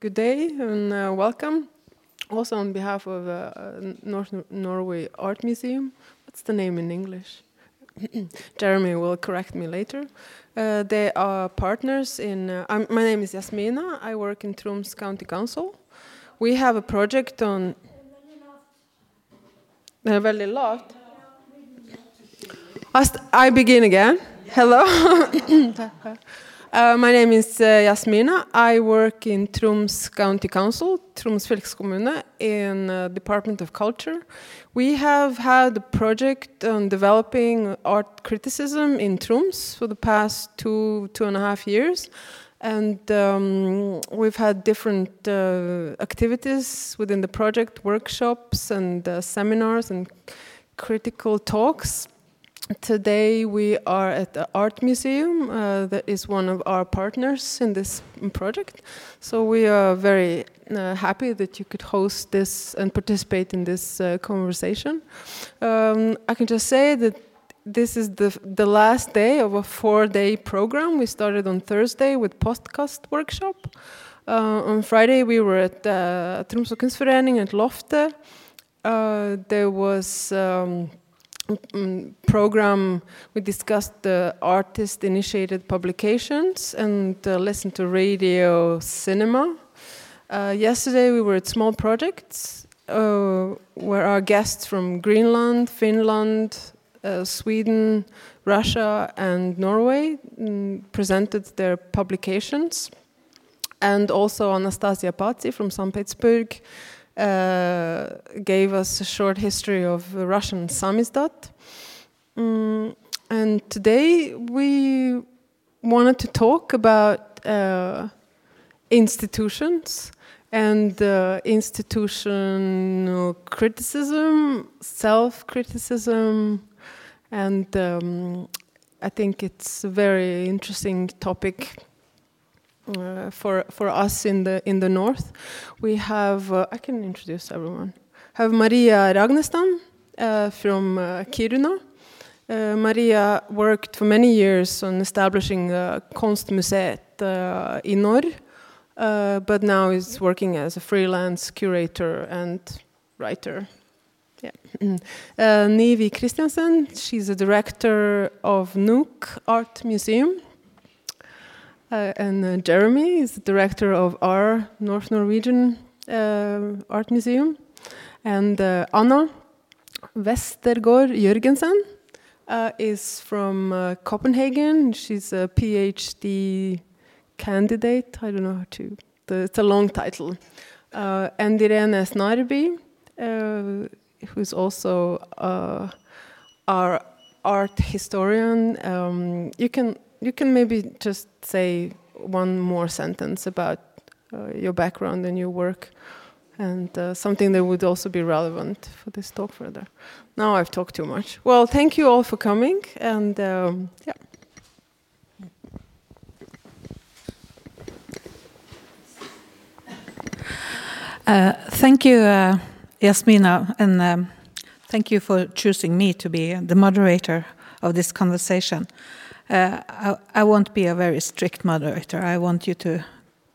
Good day and uh, welcome. Also on behalf of uh, North Norway Art Museum. What's the name in English? Jeremy will correct me later. Uh, they are partners in. Uh, my name is Yasmina. I work in Troms County Council. We have a project on. They're very lavt. I begin again. Hello. Uh, my name is uh, Yasmina. I work in Troms County Council, Troms fylkeskommune, in uh, Department of Culture. We have had a project on developing art criticism in Troms for the past two, two and a half years. And um, we've had different uh, activities within the project, workshops and uh, seminars and critical talks. Today we are at the art museum uh, that is one of our partners in this project. So we are very uh, happy that you could host this and participate in this uh, conversation. Um, I can just say that this is the the last day of a four-day program. We started on Thursday with podcast workshop. Uh, on Friday we were at uh, Tromsø at Loftet. Uh, there was um, program, we discussed the artist initiated publications and uh, listened to radio cinema. Uh, yesterday we were at Small Projects, uh, where our guests from Greenland, Finland, uh, Sweden, Russia, and Norway mm, presented their publications. And also Anastasia Pazzi from St. Petersburg gave us a short history of Russian samizdat. Mm, and today we wanted to talk about uh, institutions and uh, institutional criticism, self criticism, and um, I think it's a very interesting topic uh, for for us in the in the north. We have uh, I can introduce everyone. Have Maria Ragnestam uh, from uh, Kiruna. Uh, Maria worked for many years on establishing uh, Konstmuseet in Norr, but now is working as a freelance curator and writer. Yeah. Nivi Christiansen, she's a director of Nuuk Art Museum uh, and uh, Jeremy is the director of our North Norwegian uh, Art Museum. And uh, Anna Westergård Jørgensen uh, is from uh, Copenhagen. She's a PhD candidate. I don't know how to. The, it's a long title. and Irene Snarby, who's also our art historian. Um, you can you can maybe just say one more sentence about uh, your background and your work and uh, something that would also be relevant for this talk further. Now I've talked too much. Well, thank you all for coming and um, yeah. Uh, thank you, uh, Yasmina, and um, thank you for choosing me to be the moderator of this conversation. Uh, I, won't be a very strict moderator. I want you to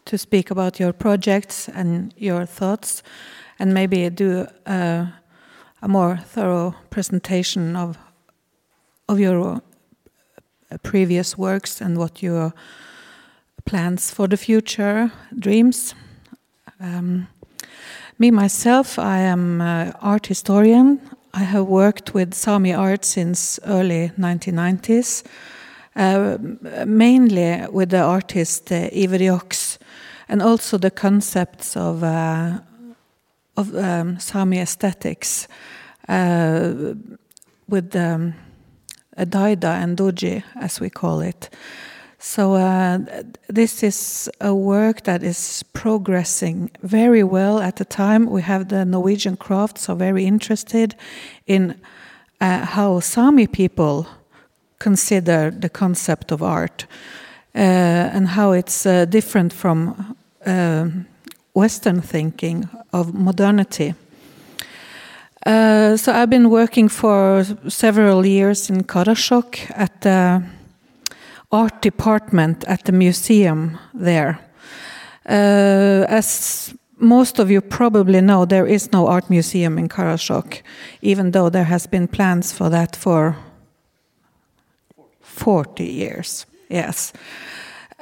to speak about your projects and your thoughts, and maybe do uh, a more thorough presentation of of your uh, previous works and what your plans for the future, dreams. Um, me myself, I am an art historian. I have worked with Sami art since early 1990s. Uh, mainly with the artist uh, Iver Jåks, and also the concepts of uh, of um, Sami aesthetics uh, with um, Dáidda and Duodji, as we call it. So uh, this is a work that is progressing very well at the time. We have the Norwegian crafts are very interested in uh, how Sami people consider the concept of art uh, and how it's uh, different from uh, Western thinking of modernity. Uh, so I've been working for several years in Karasjok at the art department at the museum there. Uh, as most of you probably know, there is no art museum in Karasjok, even though there has been plans for that for 40 years. Yes.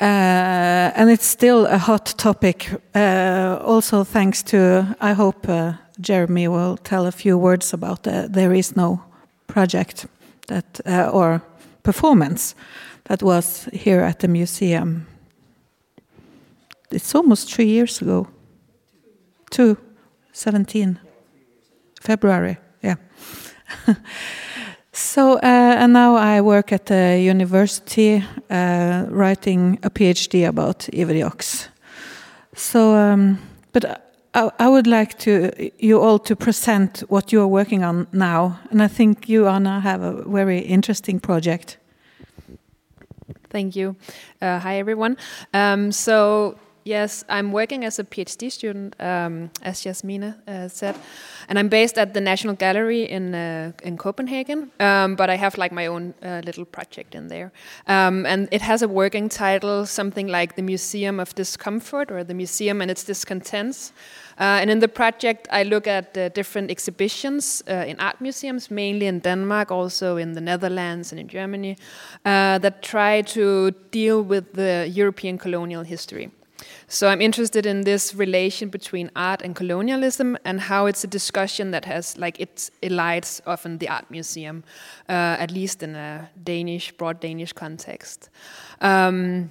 Uh, and it's still a hot topic. Uh, also, thanks to, I hope uh, Jeremy will tell a few words about the There Is No project that, uh, or performance that was here at the museum. It's almost three years ago. Two, 17, February, yeah. So, uh, and now I work at the university uh, writing a PhD about Iver Jåks. So, um, but I, I, would like to you all to present what you are working on now, and I think you, Anna, have a very interesting project. Thank you. Uh, hi, everyone. Um, so Yes, I'm working as a PhD student, um, as Jasmina uh, said, and I'm based at the National Gallery in uh, in Copenhagen. Um, but I have like my own uh, little project in there, um, and it has a working title, something like the Museum of Discomfort or the Museum and its Discontents. Uh, and in the project, I look at different exhibitions uh, in art museums, mainly in Denmark, also in the Netherlands and in Germany, uh, that try to deal with the European colonial history. So I'm interested in this relation between art and colonialism and how it's a discussion that has like it elides often the art museum, uh, at least in a Danish, broad Danish context. Um,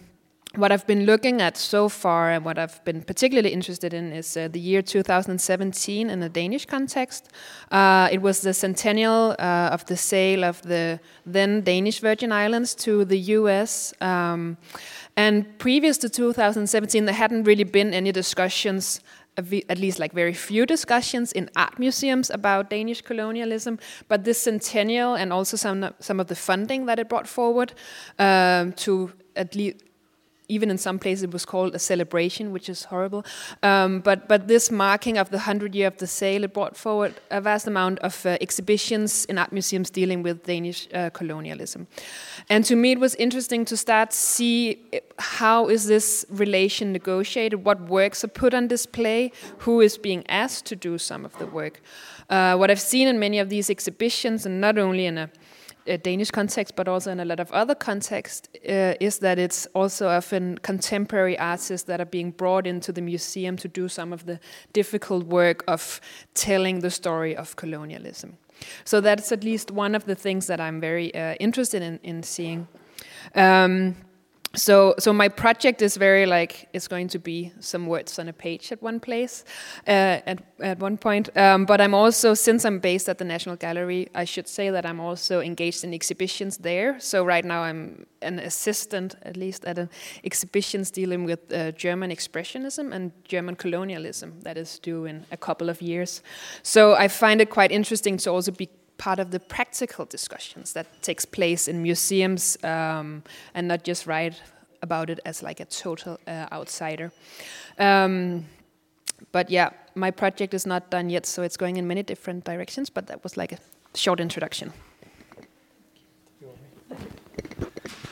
what I've been looking at so far and what I've been particularly interested in is uh, the year 2017 in the Danish context. Uh, it was the centennial uh, of the sale of the then Danish Virgin Islands to the US. Um, and previous to 2017, there hadn't really been any discussions, at least like very few discussions in art museums about Danish colonialism. But this centennial and also some some of the funding that it brought forward um, to at least even in some places it was called a celebration, which is horrible. Um, but but this marking of the hundred year of the sale it brought forward a vast amount of uh, exhibitions in art museums dealing with Danish uh, colonialism. And to me, it was interesting to start see how is this relation negotiated, what works are put on display, who is being asked to do some of the work. Uh, what I've seen in many of these exhibitions, and not only in a a Danish context, but also in a lot of other contexts, uh, is that it's also often contemporary artists that are being brought into the museum to do some of the difficult work of telling the story of colonialism. So that's at least one of the things that I'm very uh, interested in, in seeing. Um, so so my project is very like it's going to be some words on a page at one place uh, at, at one point. Um, but i'm also since i'm based at the national gallery i should say that i'm also engaged in exhibitions there. So right now i'm an assistant at least at an exhibitions dealing with uh, german expressionism and german colonialism that is due in a couple of years. So i find it quite interesting to also be part of the practical discussions that takes place in museums um, and not just write about it as like a total uh, outsider. Um, but yeah, my project is not done yet, so it's going in many different directions, but that was like a short introduction.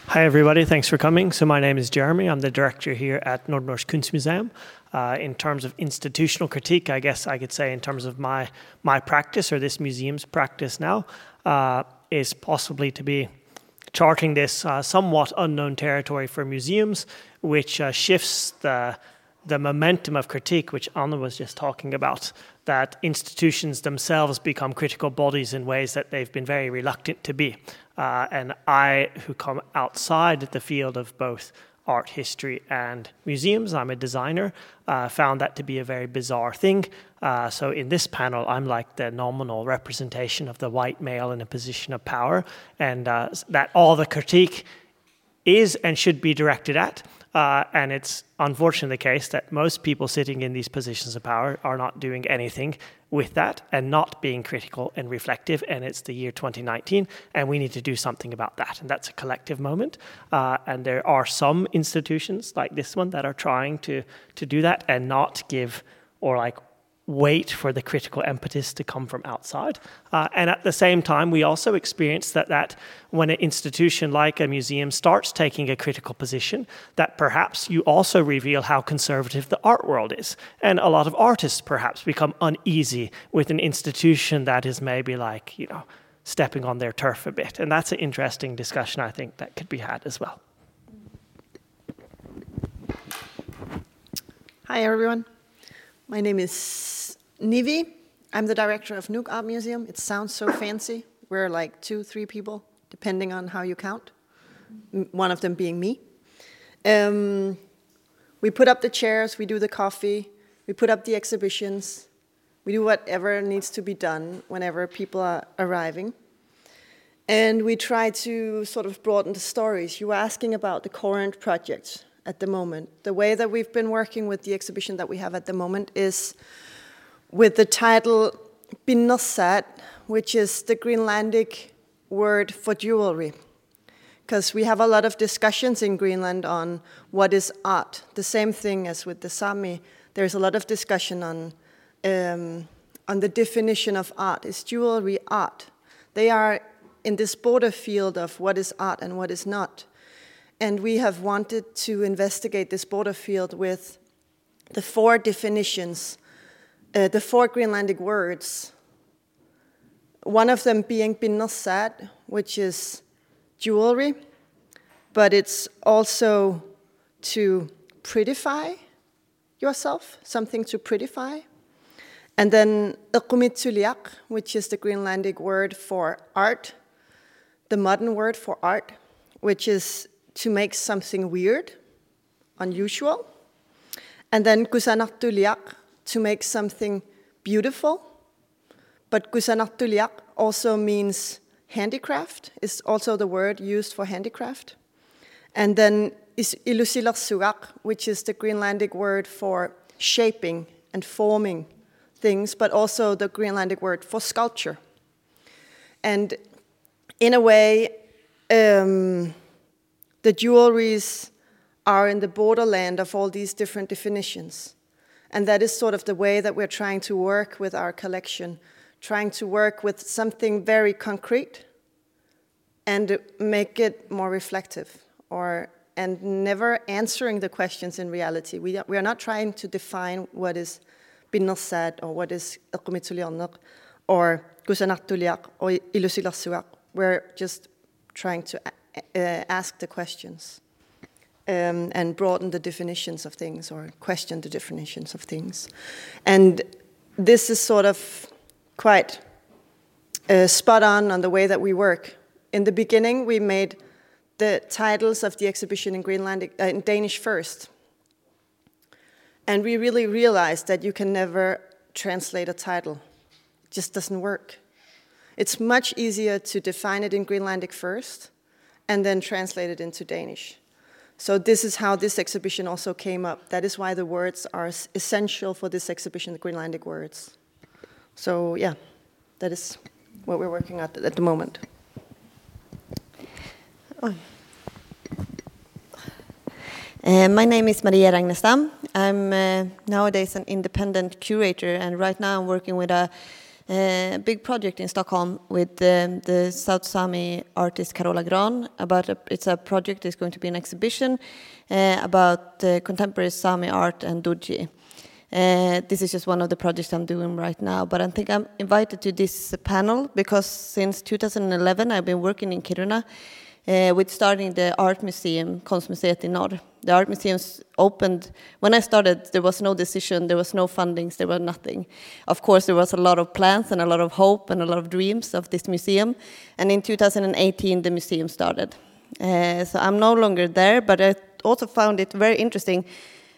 Hi, everybody. Thanks for coming. So, my name is Jeremy. I'm the director here at Nordnorsk Kunstmuseum. Uh, in terms of institutional critique, I guess I could say, in terms of my my practice or this museum's practice now, uh, is possibly to be charting this uh, somewhat unknown territory for museums, which uh, shifts the the momentum of critique, which Anna was just talking about, that institutions themselves become critical bodies in ways that they've been very reluctant to be. Uh, and I, who come outside the field of both art history and museums. I'm a designer. Uh, found that to be a very bizarre thing. Uh, so in this panel, I'm like the nominal representation of the white male in a position of power, and uh, that all the critique is and should be directed at. Uh, and it's unfortunately the case that most people sitting in these positions of power are not doing anything with that and not being critical and reflective. And it's the year 2019, and we need to do something about that. And that's a collective moment. Uh, and there are some institutions like this one that are trying to, to do that and not give or like wait for the critical impetus to come from outside. Uh, and at the same time, we also experience that, that when an institution like a museum starts taking a critical position, that perhaps you also reveal how conservative the art world is. And a lot of artists perhaps become uneasy with an institution that is maybe like, you know, stepping on their turf a bit. And that's an interesting discussion, I think, that could be had as well. Hi, everyone. My name is Nivi. I'm the director of Nuuk Art Museum. It sounds so fancy. We're like two, three people, depending on how you count, one of them being me. Um, we put up the chairs, we do the coffee, we put up the exhibitions, we do whatever needs to be done whenever people are arriving. And we try to sort of broaden the stories. You were asking about the current projects at the moment. The way that we've been working with the exhibition that we have at the moment is with the title Binnosat, which is the Greenlandic word for jewelry. Because we have a lot of discussions in Greenland on what is art. The same thing as with the Sami, there's a lot of discussion on, um, on the definition of art. Is jewelry art? They are in this border field of what is art and what is not. And we have wanted to investigate this border field with the four definitions, uh, the four Greenlandic words. One of them being binnosat, which is jewelry, but it's also to prettify yourself, something to prettify. And then iqumituliak, which is the Greenlandic word for art, the modern word for art, which is to make something weird, unusual, and then kusanatuliak to make something beautiful. But kusanatuliak also means handicraft, is also the word used for handicraft. And then is ilusilarsuak, which is the Greenlandic word for shaping and forming things, but also the Greenlandic word for sculpture. And in a way, um, the jewelries are in the borderland of all these different definitions. And that is sort of the way that we're trying to work with our collection, trying to work with something very concrete and make it more reflective or and never answering the questions in reality. We, we are not trying to define what is binnosad or what is or gusanatuliak or ilusilasuak. We're just trying to ask the questions um, and broaden the definitions of things or question the definitions of things. And this is sort of quite uh, spot on on the way that we work. In the beginning, we made the titles of the exhibition in Greenlandic, uh, in Danish first. And we really realized that you can never translate a title. It just doesn't work. It's much easier to define it in Greenlandic first and then translated into Danish. So this is how this exhibition also came up. That is why the words are essential for this exhibition, the Greenlandic words. So yeah, that is what we're working at at the moment. Uh, my name is Maria Ragnestam. I'm uh, nowadays an independent curator, and right now I'm working with a a big project in Stockholm with um, the South Sami artist Carola Grahn. About a, it's a project. It's going to be an exhibition uh, about uh, contemporary Sami art and Duodji. Uh, this is just one of the projects I'm doing right now, but I think I'm invited to this panel because since 2011 I've been working in Kiruna uh, with starting the art museum, Konstmuseet i Norr. The art museums opened, when I started, there was no decision, there was no fundings, there was nothing. Of course, there was a lot of plans and a lot of hope and a lot of dreams of this museum. And in 2018, the museum started. Uh, so I'm no longer there, but I also found it very interesting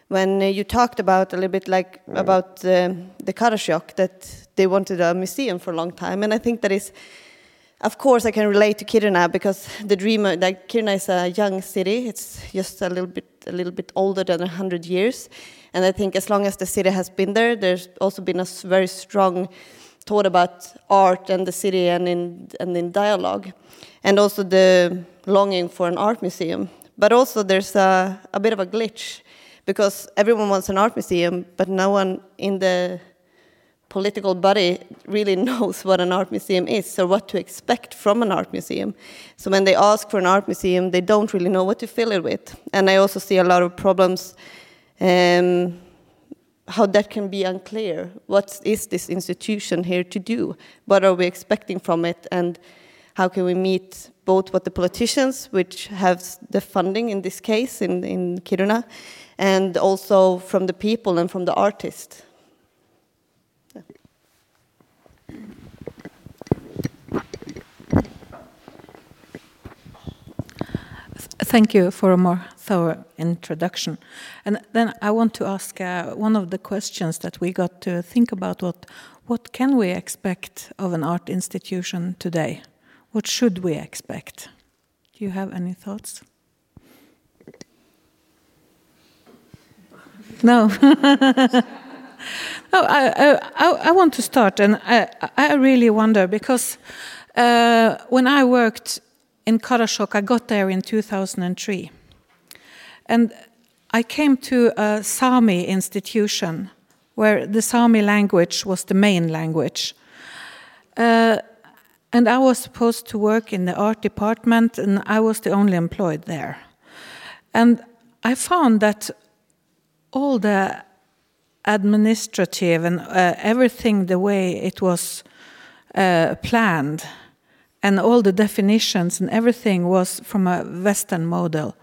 when you talked about a little bit like about uh, the Karasjok, that they wanted a museum for a long time. And I think that is of course, I can relate to Kiruna because the dream, uh, like Kiruna is a young city. It's just a little bit, a little bit older than hundred years, and I think as long as the city has been there, there's also been a very strong thought about art and the city and in and in dialogue, and also the longing for an art museum. But also, there's a, a bit of a glitch because everyone wants an art museum, but no one in the political body really knows what an art museum is or what to expect from an art museum. So when they ask for an art museum, they don't really know what to fill it with. And I also see a lot of problems um, how that can be unclear. What is this institution here to do? What are we expecting from it? And how can we meet both what the politicians, which have the funding in this case in, in Kiruna, and also from the people and from the artists? Thank you for a more thorough introduction. And then I want to ask uh, one of the questions that we got to think about what what can we expect of an art institution today? What should we expect? Do you have any thoughts? No. no, I, I, I, want to start, and I, I really wonder because uh, when I worked in Karasjok. I got there in 2003. And I came to a Sami institution where the Sami language was the main language. Uh, and I was supposed to work in the art department, and I was the only employed there. And I found that all the administrative and uh, everything the way it was uh, planned and all the definitions and everything was from a Western model.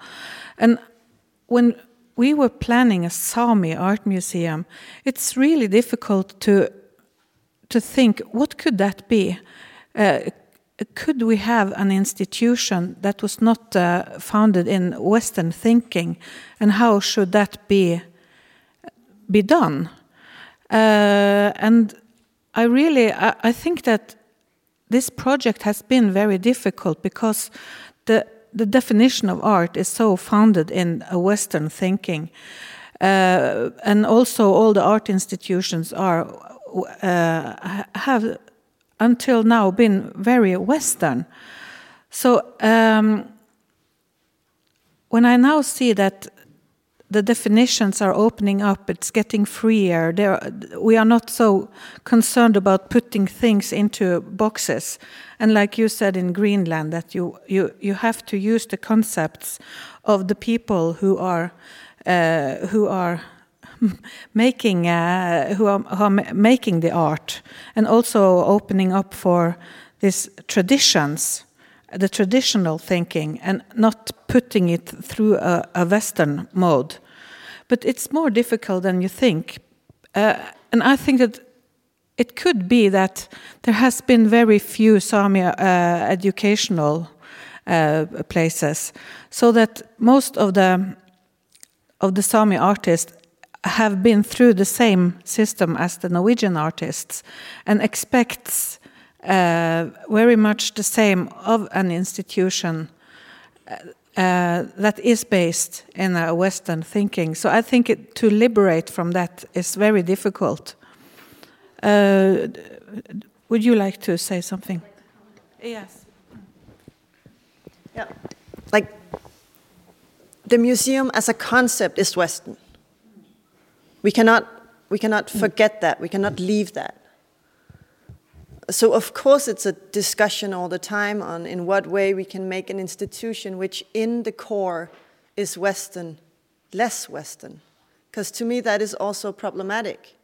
And when we were planning a Sami art museum, it's really difficult to to think what could that be. Uh, could we have an institution that was not uh, founded in Western thinking, and how should that be be done? Uh, and I really, I, I think that this project has been very difficult because the the definition of art is so founded in a Western thinking, uh, and also all the art institutions are uh, have until now been very Western. So um, when I now see that the definitions are opening up. It's getting freer. There, we are not so concerned about putting things into boxes. And like you said in Greenland, that you you you have to use the concepts of the people who are uh, who are making uh, who, are, who are making the art, and also opening up for these traditions the traditional thinking and not putting it through a, a Western mode. But it's more difficult than you think. Uh, and I think that it could be that there has been very few Sami uh, educational uh, places, so that most of the of the Sami artists have been through the same system as the Norwegian artists, and expects very much the same of an institution uh, uh, that is based in a Western thinking. So I think it, to liberate from that is very difficult. Uh, would you like to say something? Yes. Yeah. Like the museum as a concept is Western. We cannot we cannot forget that. We cannot leave that so of course it's a discussion all the time on in what way we can make an institution which in the core is western less western. Because to me that is also problematic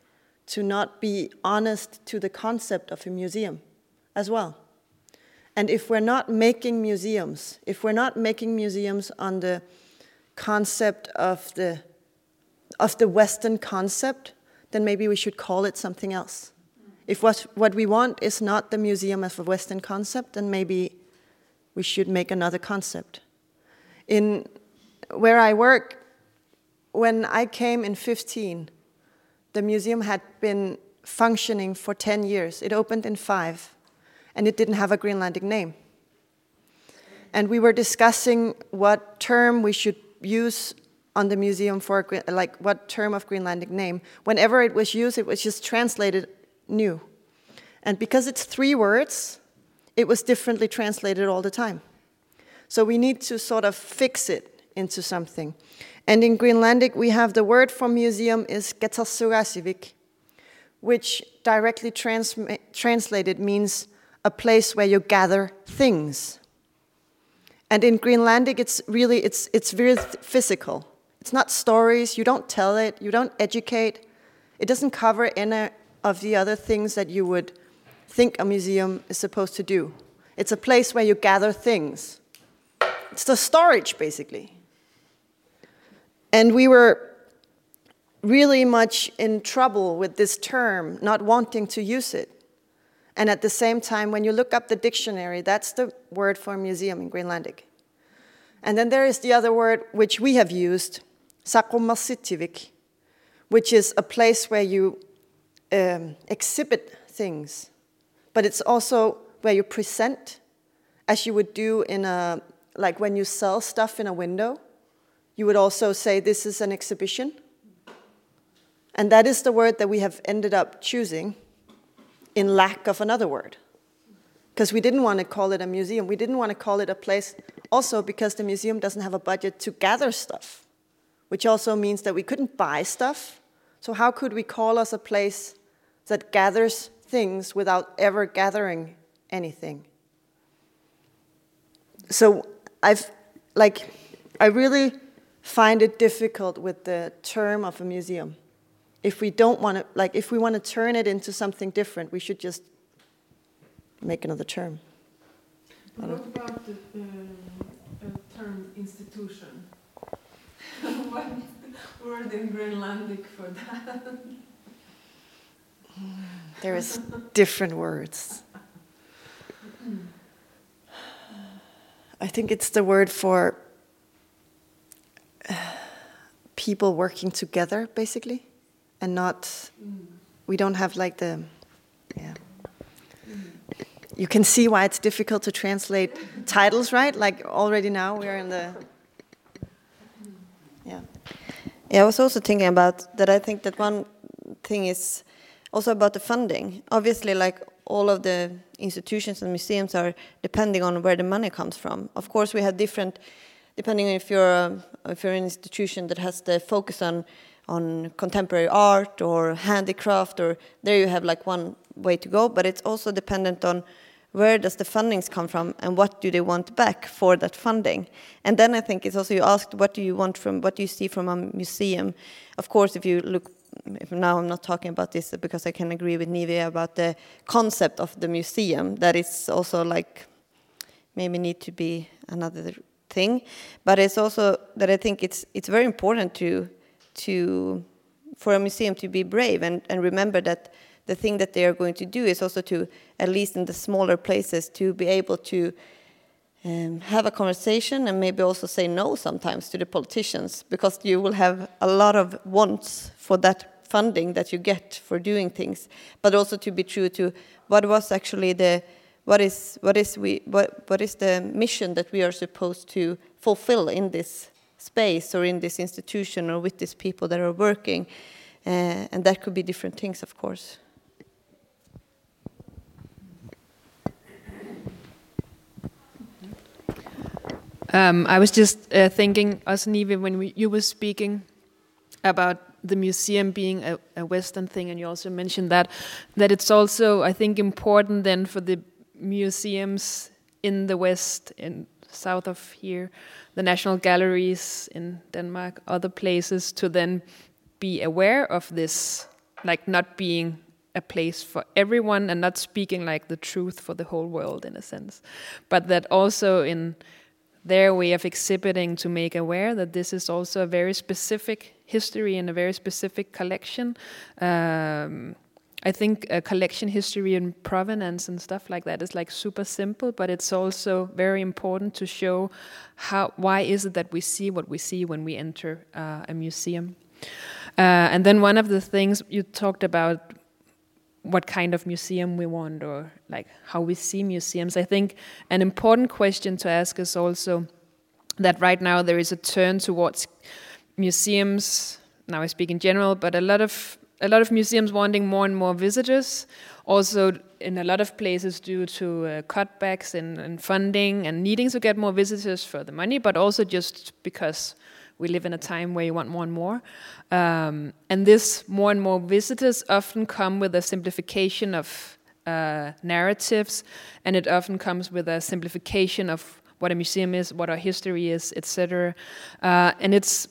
to not be honest to the concept of a museum as well. And if we're not making museums if we're not making museums on the concept of the of the western concept then maybe we should call it something else if what, what we want is not the museum of a Western concept, then maybe we should make another concept. In where I work, when I came in 15, the museum had been functioning for 10 years. It opened in five, and it didn't have a Greenlandic name. And we were discussing what term we should use on the museum for, like, what term of Greenlandic name. Whenever it was used, it was just translated new. And because it's three words, it was differently translated all the time. So we need to sort of fix it into something. And in Greenlandic, we have the word for museum is Katersugaasivik, which directly trans translated means a place where you gather things. And in Greenlandic, it's really it's it's very physical. It's not stories. You don't tell it. You don't educate. It doesn't cover any of the other things that you would think a museum is supposed to do. It's a place where you gather things. It's the storage, basically. And we were really much in trouble with this term, not wanting to use it. And at the same time, when you look up the dictionary, that's the word for museum in Greenlandic. And then there is the other word which we have used, Sakromassitivik, which is a place where you um, exhibit things, but it's also where you present, as you would do in a, like when you sell stuff in a window, you would also say this is an exhibition. And that is the word that we have ended up choosing in lack of another word. Because we didn't want to call it a museum. We didn't want to call it a place, also because the museum doesn't have a budget to gather stuff, which also means that we couldn't buy stuff. So, how could we call us a place that gathers things without ever gathering anything? So, I've, like, I really find it difficult with the term of a museum if we don't want to, like, if we want to turn it into something different, we should just make another term. What about the uh, term institution? what word in Greenlandic for that? There is different words. I think it's the word for uh, people working together, basically and not we don't have like the yeah. You can see why it's difficult to translate titles right? Like already now we're in the yeah. Yeah i was also thinking about that. I think that one thing is also about the funding. Obviously like all of the institutions and museums are depending on where the money comes from. Of course we have different depending on if you're a, if you're an institution that has the focus on on contemporary art or handicraft or there you have like one way to go. But it's also dependent on where does the fundings come from and what do they want back for that funding. And then i think it's also you asked what do you want from what do you see from a museum? Of course if you look now i'm not talking about this because i can agree with Nivi about the concept of the museum that it's also like maybe need to be another thing. But it's also that i think it's it's very important to to for a museum to be brave and, and remember that the thing that they are going to do is also to, at least in the smaller places, to be able to um, have a conversation and maybe also say no sometimes to the politicians because you will have a lot of wants for that funding that you get for doing things, but also to be true to what was actually the what is what is we what what is the mission that we are supposed to fulfill in this space or in this institution or with these people that are working. Uh, and that could be different things, of course. Um, I was just uh, thinking, as Nivi, when we, you were speaking about the museum being a, a, Western thing, and you also mentioned that that it's also, I think, important then for the museums in the West, in south of here, the national galleries in Denmark, other places, to then be aware of this, like not being a place for everyone and not speaking like the truth for the whole world in a sense, but that also in their way of exhibiting to make aware that this is also a very specific history and a very specific collection. Um, I think a collection history and provenance and stuff like that is like super simple, but it's also very important to show how why is it that we see what we see when we enter uh, a museum. Uh, and then one of the things you talked about what kind of museum we want or like how we see museums. I think an important question to ask is also that right now there is a turn towards museums. Now I speak in general, but a lot of a lot of museums wanting more and more visitors. Also, in a lot of places, due to uh, cutbacks in, in, funding and needing to get more visitors for the money, but also just because we live in a time where you want more and more. Um, and this more and more visitors often come with a simplification of uh, narratives, and it often comes with a simplification of what a museum is, what our history is, etc. Uh, and it's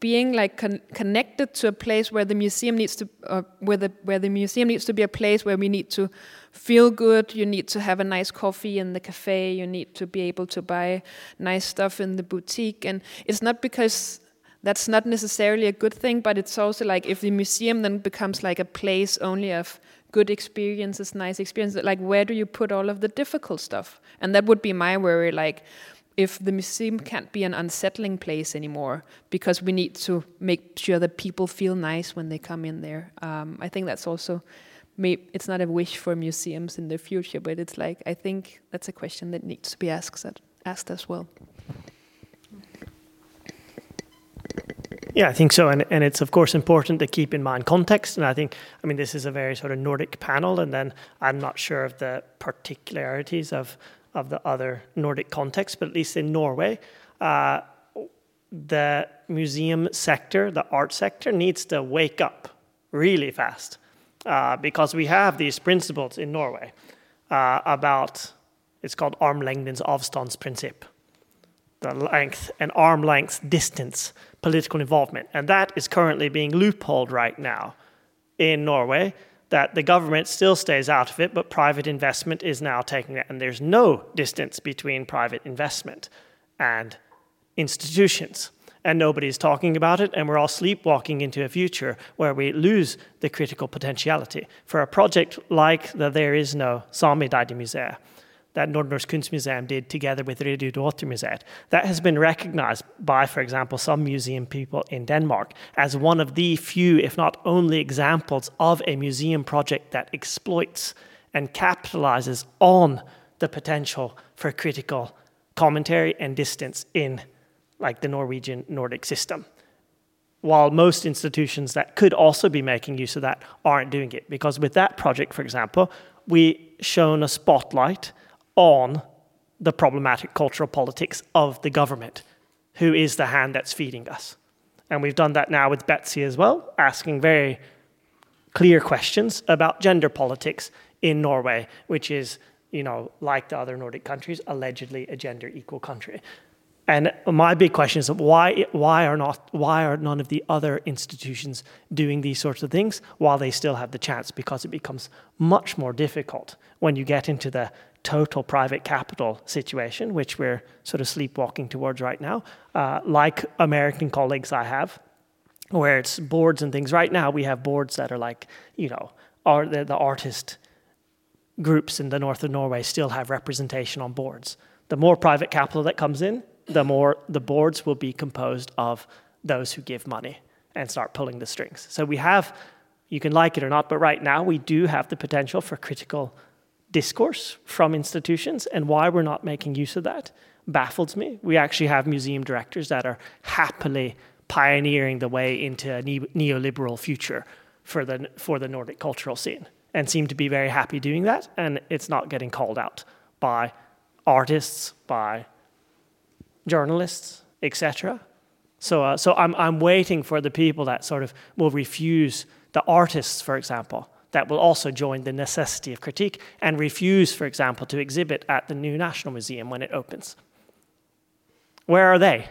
being like con connected to a place where the museum needs to, uh, where the where the museum needs to be a place where we need to feel good. You need to have a nice coffee in the cafe. You need to be able to buy nice stuff in the boutique, and it's not because that's not necessarily a good thing, but it's also like if the museum then becomes like a place only of good experiences, nice experiences, like where do you put all of the difficult stuff? And that would be my worry, like if the museum can't be an unsettling place anymore because we need to make sure that people feel nice when they come in there. Um, I think that's also it's not a wish for museums in the future, but it's like I think that's a question that needs to be asked asked as well. Yeah, I think so, and and it's of course important to keep in mind context. And I think, I mean, this is a very sort of Nordic panel, and then I'm not sure of the particularities of of the other Nordic context, but at least in Norway, uh, the museum sector, the art sector, needs to wake up really fast uh, because we have these principles in Norway uh, about it's called armlengdens avstandsprincip, the length and arm length distance political involvement, and that is currently being loopholed right now in Norway that the government still stays out of it, but private investment is now taking it. And there's no distance between private investment and institutions. And nobody's talking about it, and we're all sleepwalking into a future where we lose the critical potentiality. For a project like the There Is No Sami Museum, that Nordnorsk Kunstmuseum did together with Museet. That has been recognized by, for example, some museum people in Denmark as one of the few, if not only, examples of a museum project that exploits and capitalizes on the potential for critical commentary and distance in like the Norwegian Nordic system. While most institutions that could also be making use of that aren't doing it. Because with that project, for example, we shone a spotlight on the problematic cultural politics of the government, who is the hand that's feeding us. And we've done that now with Betzy as well, asking very clear questions about gender politics in Norway, which is, you know, like the other Nordic countries, allegedly a gender equal country. And my big question is why, why, are not, why are none of the other institutions doing these sorts of things while they still have the chance? Because it becomes much more difficult when you get into the total private capital situation, which we're sort of sleepwalking towards right now, uh, like American colleagues I have, where it's boards and things. Right now, we have boards that are like, you know, are the, the artist groups in the north of Norway still have representation on boards. The more private capital that comes in, the more the boards will be composed of those who give money and start pulling the strings. So we have, you can like it or not, but right now we do have the potential for critical discourse from institutions and why we're not making use of that baffles me. We actually have museum directors that are happily pioneering the way into a neoliberal future for the for the Nordic cultural scene and seem to be very happy doing that and it's not getting called out by artists, by journalists, etc. So uh, so I'm I'm waiting for the people that sort of will refuse the artists for example that will also join the necessity of critique and refuse, for example, to exhibit at the new National Museum when it opens. Where are they?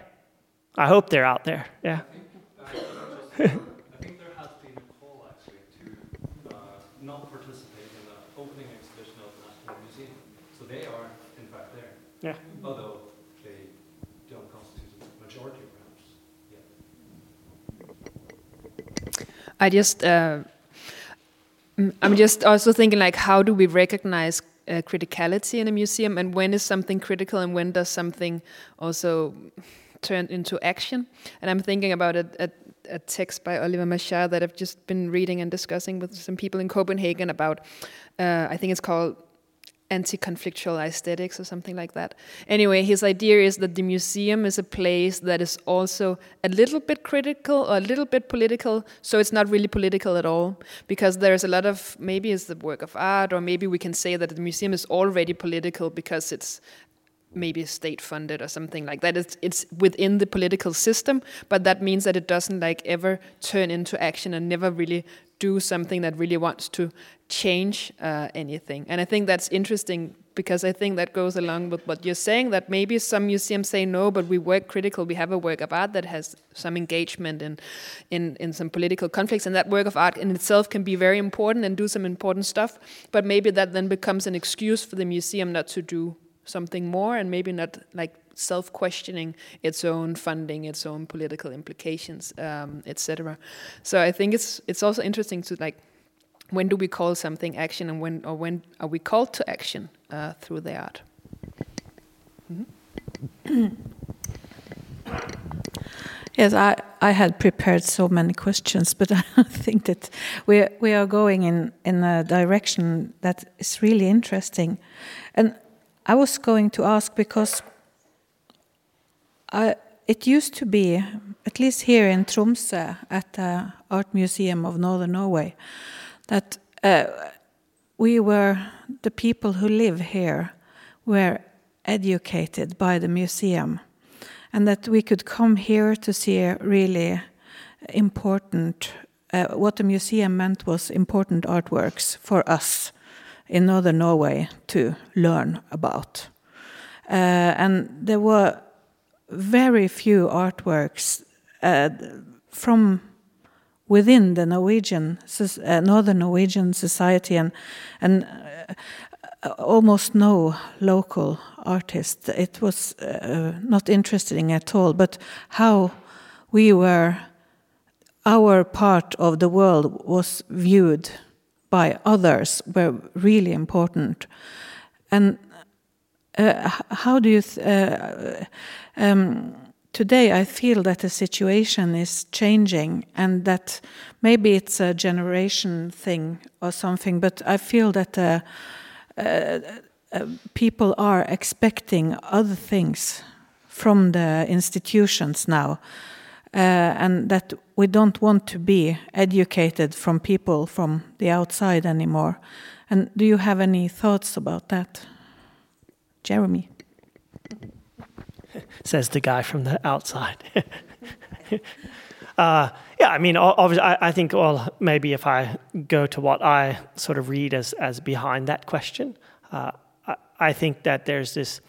I hope they're out there. Yeah. I think there has been a call actually to uh, not participate in the opening exhibition of the National Museum. So they are, in fact, there. Yeah. Although they don't constitute a majority, perhaps. Yeah. I just. Uh, I'm just also thinking like, how do we recognize uh, criticality in a museum, and when is something critical, and when does something also turn into action? And I'm thinking about a, a, a text by Oliver Marchart that I've just been reading and discussing with some people in Copenhagen about. Uh, I think it's called anti-conflictual aesthetics or something like that. Anyway, his idea is that the museum is a place that is also a little bit critical or a little bit political, so it's not really political at all because there's a lot of maybe it's the work of art or maybe we can say that the museum is already political because it's maybe state funded or something like that. It's, it's within the political system, but that means that it doesn't like ever turn into action and never really do something that really wants to change uh, anything. And I think that's interesting because I think that goes along with what you're saying that maybe some museums say no, but we work critical. We have a work of art that has some engagement in, in, in some political conflicts, and that work of art in itself can be very important and do some important stuff. But maybe that then becomes an excuse for the museum not to do something more and maybe not like self-questioning its own funding, its own political implications, um, etc. So I think it's it's also interesting to like when do we call something action and when or when are we called to action uh, through the art? Mm -hmm. yes, I, I had prepared so many questions, but I think that we we are going in in a direction that is really interesting, and I was going to ask because I, it used to be, at least here in Tromsø at the Art Museum of Northern Norway, that uh, we were, the people who live here were educated by the museum and that we could come here to see really important, uh, what the museum meant was important artworks for us in northern Norway to learn about. Uh, and there were very few artworks uh, from within the Norwegian, uh, northern Norwegian society, and and uh, almost no local artists. It was uh, not interesting at all. But how we were, our part of the world was viewed by others were really important. And uh, how do you? Uh, um, today, I feel that the situation is changing, and that maybe it's a generation thing or something. But I feel that uh, uh, uh people are expecting other things from the institutions now. Uh, and that we don't want to be educated from people from the outside anymore. And do you have any thoughts about that, Jeremy? Says the guy from the outside. uh, yeah, I mean, obviously, I, I, think, well, maybe if I go to what I sort of read as, as behind that question, uh, I, I think that there's this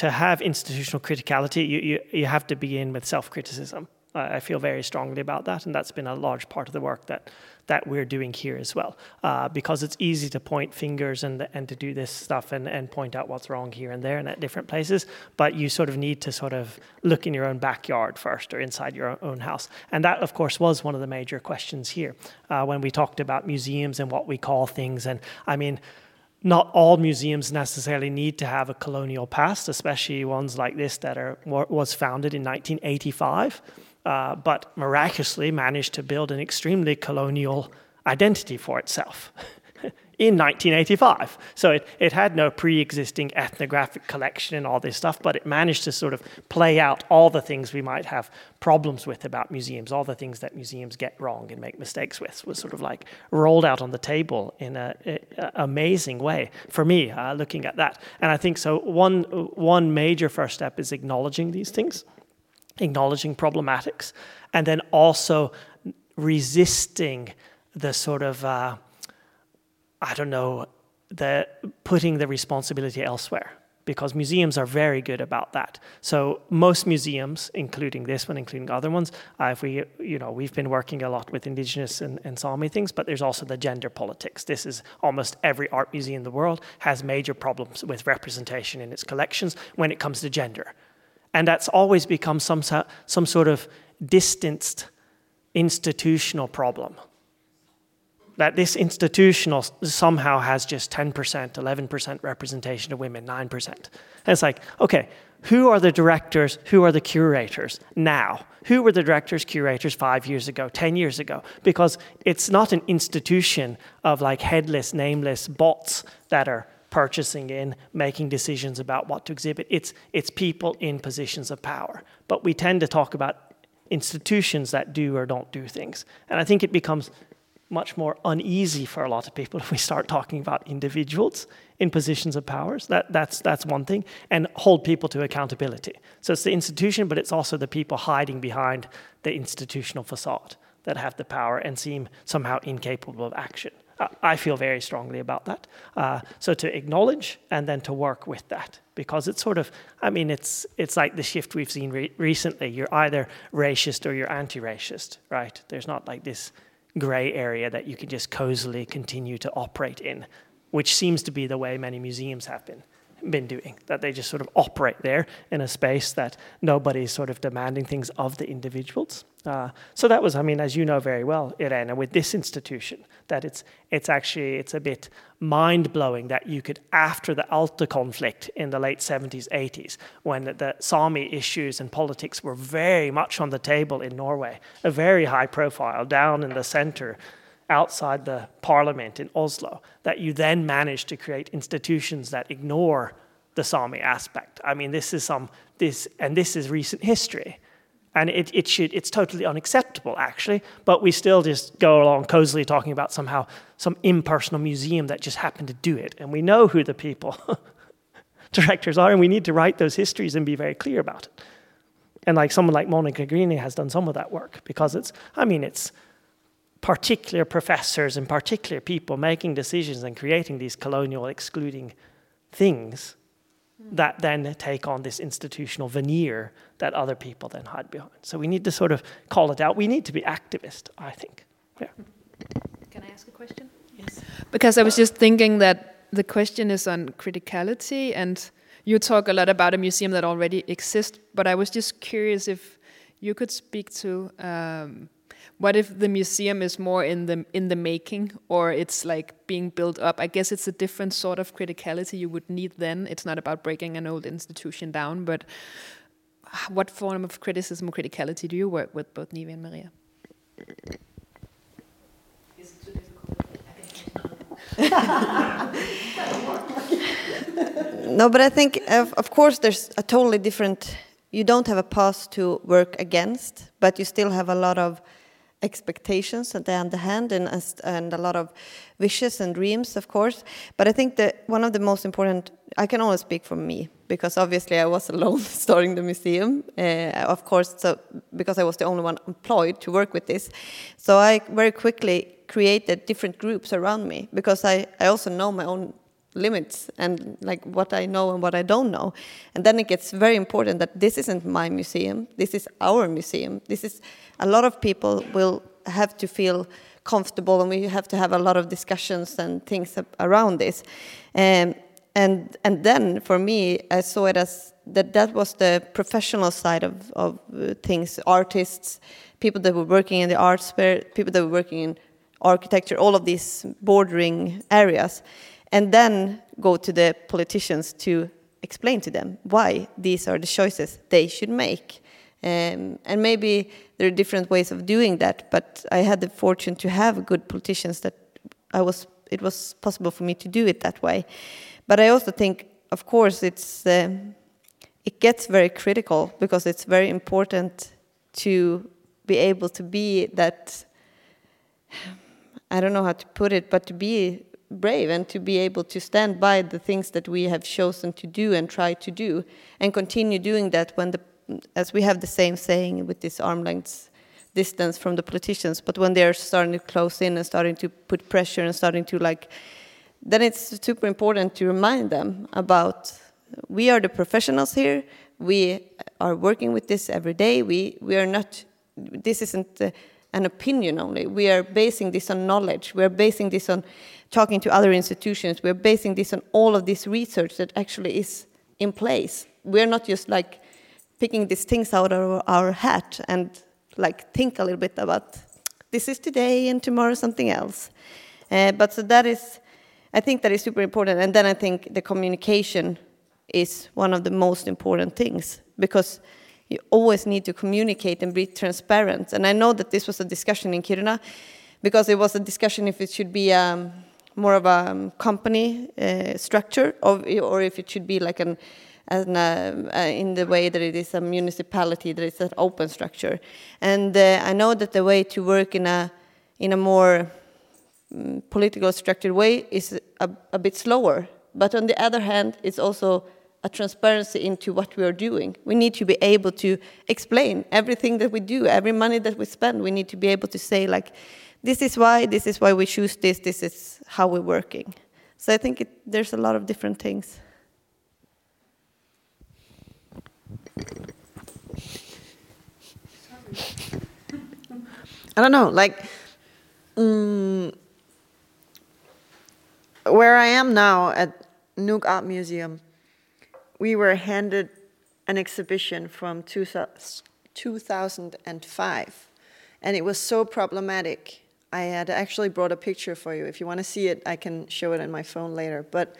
to have institutional criticality, you, you, you have to begin with self criticism. I feel very strongly about that, and that's been a large part of the work that that we're doing here as well. Uh, because it's easy to point fingers and and to do this stuff and, and point out what's wrong here and there and at different places, but you sort of need to sort of look in your own backyard first or inside your own house. And that, of course, was one of the major questions here uh, when we talked about museums and what we call things. And I mean not all museums necessarily need to have a colonial past, especially ones like this that are was founded in 1985, uh, but miraculously managed to build an extremely colonial identity for itself. in 1985. So it, it had no pre existing ethnographic collection and all this stuff, but it managed to sort of play out all the things we might have problems with about museums, all the things that museums get wrong and make mistakes with, was sort of like rolled out on the table in an amazing way for me, uh, looking at that. And I think so, one, one major first step is acknowledging these things, acknowledging problematics, and then also resisting the sort of uh, I don't know, the putting the responsibility elsewhere because museums are very good about that. So most museums, including this one, including other ones, uh, if we, you know, we've been working a lot with indigenous and, and Sami things, but there's also the gender politics. This is almost every art museum in the world has major problems with representation in its collections when it comes to gender. And that's always become some, some sort of distanced institutional problem that this institutional somehow has just 10%, 11% representation of women, 9%. And it's like, okay, who are the directors, who are the curators now? Who were the directors, curators five years ago, 10 years ago? Because it's not an institution of like headless, nameless bots that are purchasing in, making decisions about what to exhibit. It's, it's people in positions of power. But we tend to talk about institutions that do or don't do things. And I think it becomes much more uneasy for a lot of people if we start talking about individuals in positions of powers. That, that's, that's one thing. And hold people to accountability. So it's the institution, but it's also the people hiding behind the institutional facade that have the power and seem somehow incapable of action. I feel very strongly about that. Uh, so to acknowledge and then to work with that, because it's sort of, I mean, it's it's like the shift we've seen re recently. You're either racist or you're anti-racist, right? There's not like this gray area that you can just cozily continue to operate in, which seems to be the way many museums have been been doing, that they just sort of operate there in a space that nobody's sort of demanding things of the individuals. Uh, so that was, I mean, as you know very well, Irene, with this institution, that it's it's actually it's a bit mind blowing that you could, after the Alta conflict in the late 70s, 80s, when the Sami issues and politics were very much on the table in Norway, a very high profile down in the center outside the parliament in Oslo, that you then manage to create institutions that ignore the Sami aspect. I mean, this is some this, and this is recent history, and it, it should it's totally unacceptable actually. But we still just go along cozily talking about somehow some impersonal museum that just happened to do it, and we know who the people directors are, and we need to write those histories and be very clear about it. And like someone like Monica Grini has done some of that work because it's, I mean, it's particular professors and particular people making decisions and creating these colonial excluding things that then take on this institutional veneer that other people then hide behind. So we need to sort of call it out. We need to be activist, I think. Yeah. Can I ask a question? Yes. Because I was just thinking that the question is on criticality and you talk a lot about a museum that already exists, but I was just curious if you could speak to um, what if the museum is more in the in the making or it's like being built up? I guess it's a different sort of criticality you would need then. It's not about breaking an old institution down but what form of criticism or criticality do you work with both Nivi and maria? No but i think of, of course there's a totally different you don't have a past to work against but you still have a lot of expectations at the other hand and, and a lot of wishes and dreams of course but i think that one of the most important i can only speak for me because obviously i was alone starting the museum uh, of course so because i was the only one employed to work with this so i very quickly created different groups around me because i, I also know my own limits and like what I know and what I don't know. And then it gets very important that this isn't my museum, this is our museum. This is a lot of people will have to feel comfortable and we have to have a lot of discussions and things around this. Um, and and then for me I saw it as that that was the professional side of, of uh, things, artists, people that were working in the arts, people that were working in architecture, all of these bordering areas and then go to the politicians to explain to them why these are the choices they should make. Um, and maybe there are different ways of doing that, but I had the fortune to have good politicians that I was. It was possible for me to do it that way. But I also think, of course, it's uh, it gets very critical because it's very important to be able to be that. I don't know how to put it, but to be brave and to be able to stand by the things that we have chosen to do and try to do and continue doing that when the as we have the same saying with this arm length distance from the politicians but when they're starting to close in and starting to put pressure and starting to like then it's super important to remind them about we are the professionals here we are working with this every day we we are not this isn't an opinion only we are basing this on knowledge we are basing this on talking to other institutions. We're basing this on all of this research that actually is in place. We're not just like picking these things out of our hat and like think a little bit about this is today and tomorrow something else. Uh, but so that is, I think that is super important. And then I think the communication is one of the most important things because you always need to communicate and be transparent. And I know that this was a discussion in Kiruna because it was a discussion if it should be um, more of a um, company uh, structure, of, or if it should be like an, an uh, uh, in the way that it is a municipality, that it's an open structure. And uh, I know that the way to work in a in a more mm, political structured way is a, a bit slower. But on the other hand, it's also a transparency into what we are doing. We need to be able to explain everything that we do, every money that we spend. We need to be able to say, like, this is why, this is why we choose this, this is how we're working. So I think it, there's a lot of different things. I don't know, like, mm, where I am now at Nuuk Art Museum, we were handed an exhibition from two, 2005, and it was so problematic. I had actually brought a picture for you. If you want to see it, I can show it on my phone later. But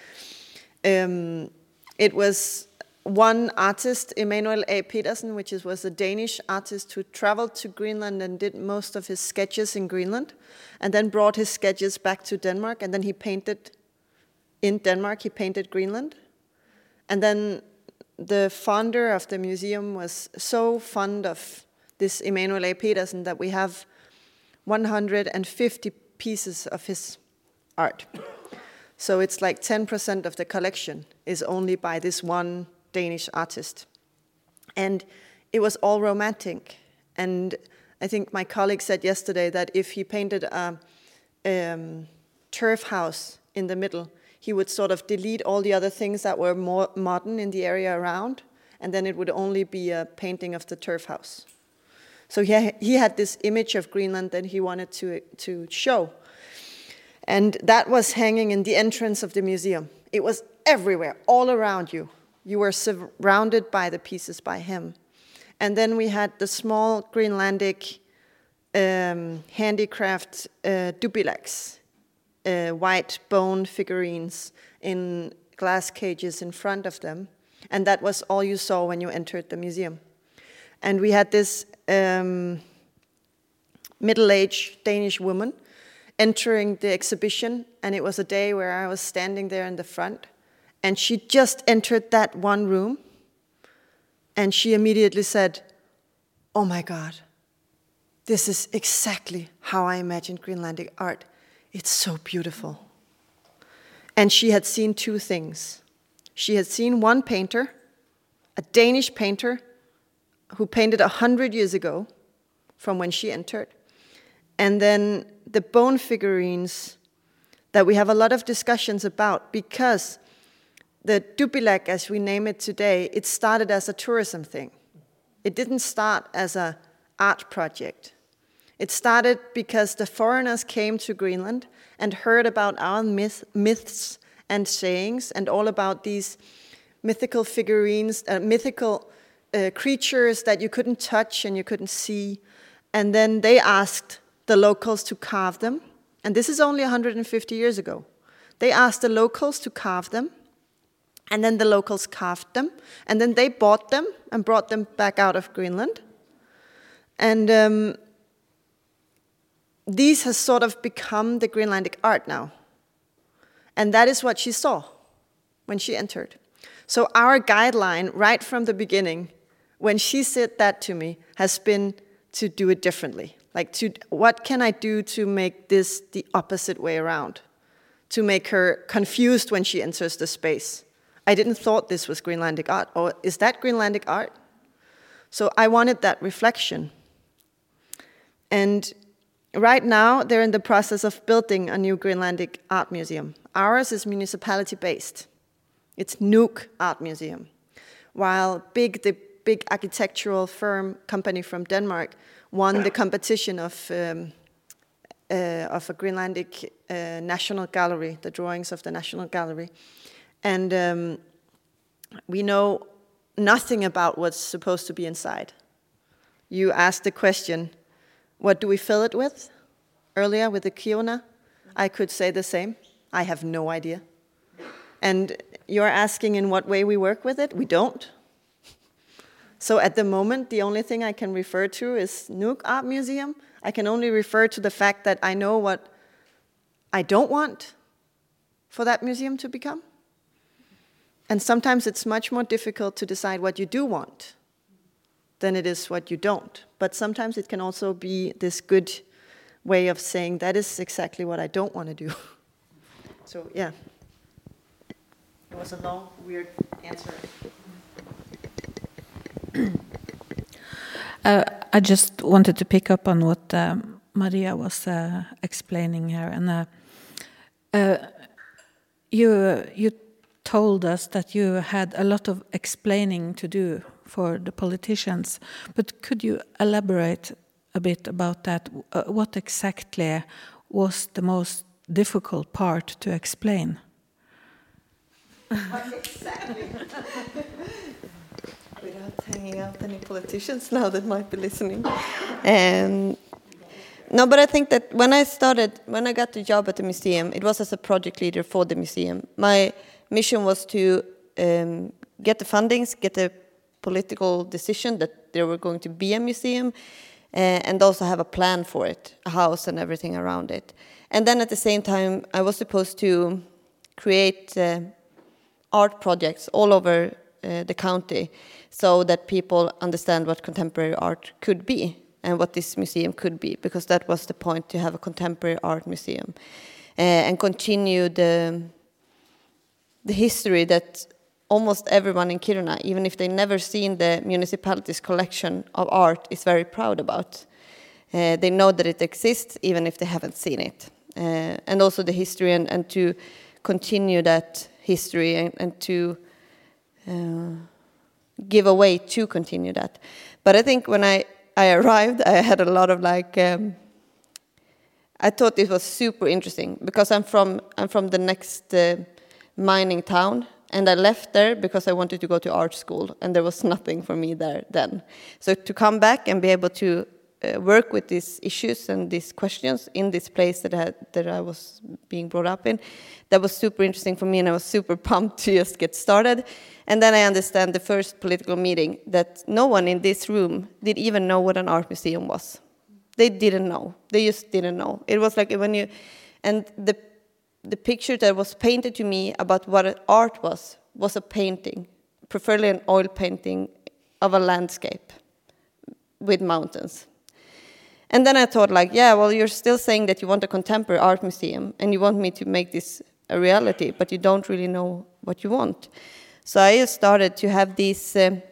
um, it was one artist, Emanuel A. Petersen, which is, was a Danish artist who traveled to Greenland and did most of his sketches in Greenland, and then brought his sketches back to Denmark, and then he painted in Denmark, he painted Greenland. And then the founder of the museum was so fond of this Emanuel A. Petersen that we have 150 pieces of his art. So it's like 10% of the collection is only by this one Danish artist. And it was all romantic. And I think my colleague said yesterday that if he painted a um, turf house in the middle, he would sort of delete all the other things that were more modern in the area around, and then it would only be a painting of the turf house. So he, he had this image of Greenland that he wanted to, to show. And that was hanging in the entrance of the museum. It was everywhere, all around you. You were surrounded by the pieces by him. And then we had the small Greenlandic um, handicraft uh, tupilaks, uh, white bone figurines in glass cages in front of them. And that was all you saw when you entered the museum. And we had this um, middle aged Danish woman entering the exhibition, and it was a day where I was standing there in the front and she just entered that one room and she immediately said, Oh my God, this is exactly how I imagined Greenlandic art. It's so beautiful. And she had seen two things. She had seen one painter, a Danish painter, who painted a hundred years ago from when she entered. And then the bone figurines that we have a lot of discussions about because the Tupilak, as we name it today, it started as a tourism thing. It didn't start as an art project. It started because the foreigners came to Greenland and heard about our myth, myths and sayings and all about these mythical figurines, uh, mythical uh, creatures that you couldn't touch and you couldn't see. And then they asked the locals to carve them. And this is only 150 years ago. They asked the locals to carve them and then the locals carved them, and then they bought them and brought them back out of Greenland. And um, these has sort of become the Greenlandic art now. And that is what she saw when she entered. So our guideline right from the beginning, when she said that to me, has been to do it differently. Like, to, what can I do to make this the opposite way around? To make her confused when she enters the space I didn't thought this was Greenlandic art. Or is that Greenlandic art? So I wanted that reflection. And right now, they're in the process of building a new Greenlandic art museum. Ours is municipality based. It's Nuuk Art Museum. While Big, the big architectural firm company from Denmark, won the competition of, um, uh, of a Greenlandic uh, National Gallery, the drawings of the National Gallery. And um, we know nothing about what's supposed to be inside. You asked the question, what do we fill it with? Earlier with the Kiona, I could say the same. I have no idea. And you're asking in what way we work with it? We don't. So at the moment, the only thing I can refer to is Nuuk Art Museum. I can only refer to the fact that I know what I don't want for that museum to become. And sometimes it's much more difficult to decide what you do want than it is what you don't. But sometimes it can also be this good way of saying that is exactly what I don't want to do. so yeah, it was a long, weird answer. uh, I just wanted to pick up on what um, Maria was uh, explaining here, and uh, uh you you told us that you had a lot of explaining to do for the politicians, but could you elaborate a bit about that? Uh, what exactly was the most difficult part to explain? Without hanging out any politicians now that might be listening. Um, no, but I think that when I started, when I got the job at the museum, it was as a project leader for the museum. My mission was to um, get the fundings, get the political decision that there were going to be a museum, uh, and also have a plan for it, a house and everything around it. And then at the same time, I was supposed to create uh, art projects all over uh, the county so that people understand what contemporary art could be and what this museum could be, because that was the point to have a contemporary art museum uh, and continue the, the history that almost everyone in Kiruna, even if they've never seen the municipality's collection of art, is very proud about. Uh, they know that it exists, even if they haven't seen it. Uh, and also the history, and, and, to continue that history and, and to uh, give away to continue that. But I think when I, I arrived, I had a lot of like, um, I thought it was super interesting because I'm from, I'm from the next uh, mining town and I left there because I wanted to go to art school, and there was nothing for me there then. So to come back and be able to uh, work with these issues and these questions in this place that I, that I was being brought up in, that was super interesting for me, and I was super pumped to just get started. And then I understand the first political meeting that no one in this room did even know what an art museum was. They didn't know. They just didn't know. It was like when you, and the the picture that was painted to me about what art was was a painting, preferably an oil painting of a landscape with mountains. And then I thought, like, yeah, well, you're still saying that you want a contemporary art museum and you want me to make this a reality, but you don't really know what you want. So I started to have these um,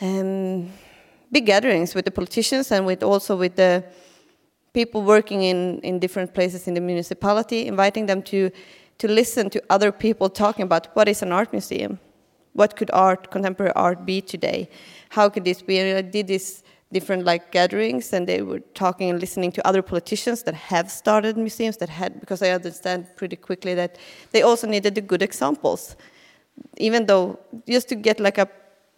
um, big gatherings with the politicians and with also with the people working in, in different places in the municipality, inviting them to, to listen to other people talking about what is an art museum? What could art, contemporary art be today? How could this be? And I did these different like gatherings and they were talking and listening to other politicians that have started museums that had, because I understand pretty quickly that they also needed the good examples. Even though, just to get like a,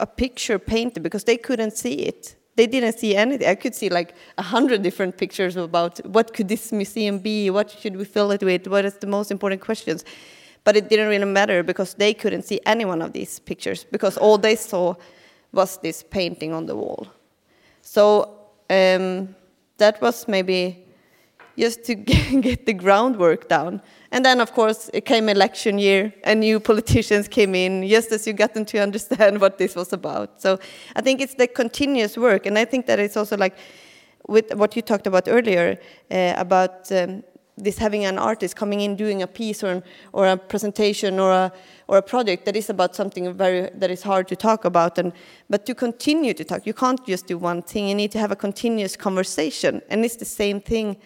a picture painted, because they couldn't see it they didn't see anything. I could see like a hundred different pictures about what could this museum be, what should we fill it with, what is the most important questions. But it didn't really matter because they couldn't see any one of these pictures because all they saw was this painting on the wall. So um, that was maybe just to get the groundwork down. And then, of course, it came election year, and new politicians came in just as you got them to understand what this was about. So I think it's the continuous work, and I think that it's also like with what you talked about earlier uh, about um, this having an artist coming in doing a piece or, or a presentation or a or a project that is about something very that is hard to talk about and but to continue to talk you can't just do one thing you need to have a continuous conversation and it's the same thing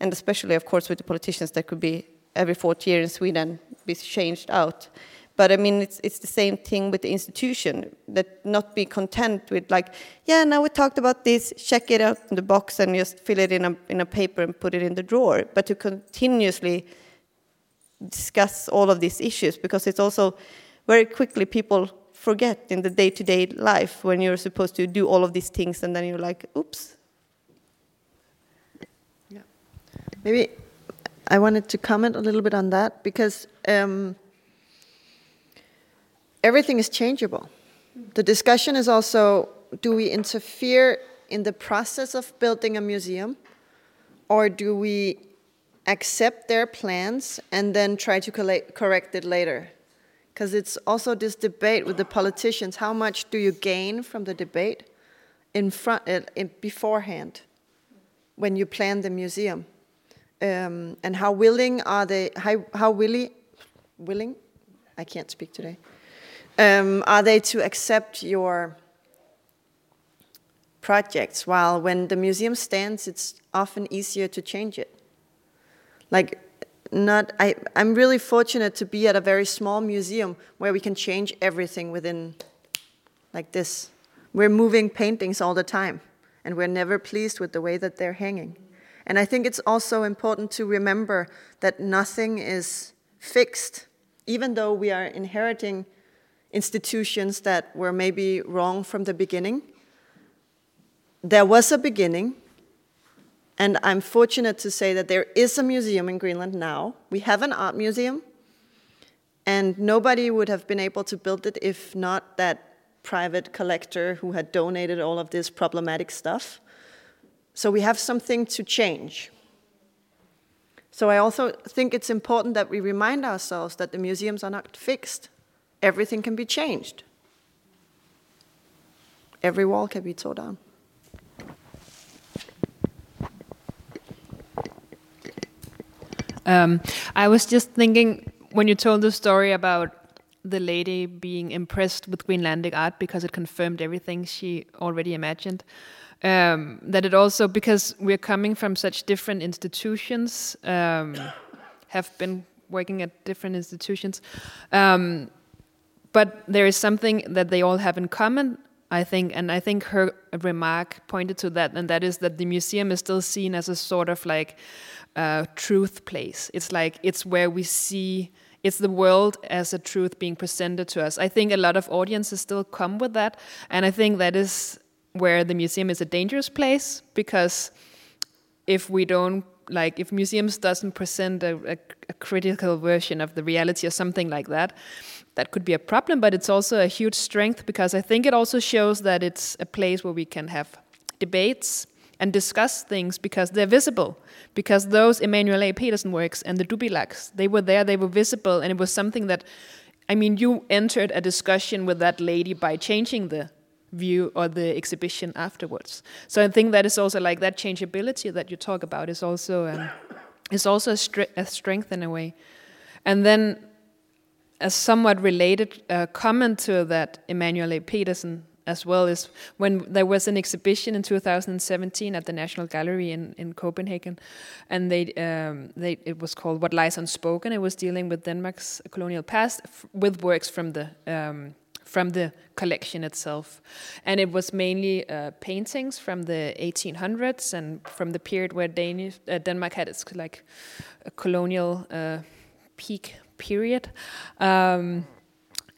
and especially, of course, with the politicians that could be every fourth year in Sweden be changed out. But I mean, it's it's the same thing with the institution that not be content with like, yeah, now we talked about this, check it out in the box and just fill it in a in a paper and put it in the drawer. But to continuously discuss all of these issues because it's also very quickly people forget in the day-to-day -day life when you're supposed to do all of these things and then you're like, oops, Maybe I wanted to comment a little bit on that because um, everything is changeable. The discussion is also do we interfere in the process of building a museum or do we accept their plans and then try to correct it later? Because it's also this debate with the politicians how much do you gain from the debate in front, in, beforehand? when you plan the museum? Um, and how willing are they? How, how willing? Willing? I can't speak today. Um, are they to accept your projects? While when the museum stands, it's often easier to change it. Like, not. I. I'm really fortunate to be at a very small museum where we can change everything within, like this. We're moving paintings all the time, and we're never pleased with the way that they're hanging. And I think it's also important to remember that nothing is fixed, even though we are inheriting institutions that were maybe wrong from the beginning. There was a beginning, and I'm fortunate to say that there is a museum in Greenland now. We have an art museum, and nobody would have been able to build it if not that private collector who had donated all of this problematic stuff. So we have something to change. So I also think it's important that we remind ourselves that the museums are not fixed. Everything can be changed. Every wall can be torn down. Um, I was just thinking when you told the story about the lady being impressed with Greenlandic art because it confirmed everything she already imagined. Um, that it also, because we're coming from such different institutions, um, have been working at different institutions, um, but there is something that they all have in common, I think, and I think her remark pointed to that, and that is that the museum is still seen as a sort of like uh, truth place. It's like it's where we see it's the world as a truth being presented to us. I think a lot of audiences still come with that, and I think that is where the museum is a dangerous place because if we don't like if museums doesn't present a, a, a, critical version of the reality or something like that that could be a problem but it's also a huge strength because i think it also shows that it's a place where we can have debates and discuss things because they're visible because those Emanuel A. Petersen works and the Tupilaks they were there they were visible and it was something that i mean you entered a discussion with that lady by changing the view or the exhibition afterwards. So I think that is also like that changeability that you talk about is also um, is also a, a, strength in a way. And then a somewhat related uh, comment to that, Emanuel A. Petersen as well is when there was an exhibition in 2017 at the National Gallery in, in Copenhagen, and they um, they it was called "What Lies Unspoken." It was dealing with Denmark's colonial past with works from the um, from the collection itself. And it was mainly uh, paintings from the 1800s and from the period where uh, Denmark had its like a colonial uh, peak period. Um,